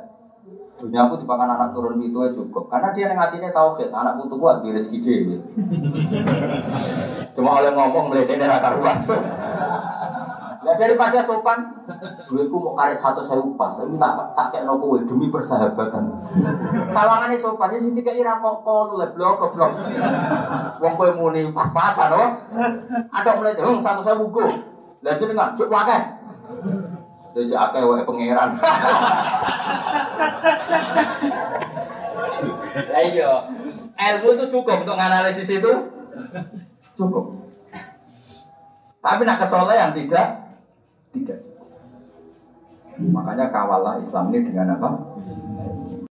Dunia aku dipakan anak turun itu ya cukup. Karena dia yang hatinya tauhid, anak putu buat di rezeki dia. Cuma oleh ngomong melete dari karuan. Ya daripada sopan, duitku mau karek satu saya upas, tapi tak tak kayak no kue demi persahabatan. Sawangannya sopan, ini tiga ira kok lu blok blok. Wong kue muni pas-pasan loh. Ada mulai dong satu saya buku. Lihat jadi nggak cuk wakai. Jadi akeh wae pangeran. Lah iya, ilmu itu cukup untuk menganalisis itu. Cukup. Tapi nak kesolehan tidak tidak. Makanya kawalah Islam ini dengan apa?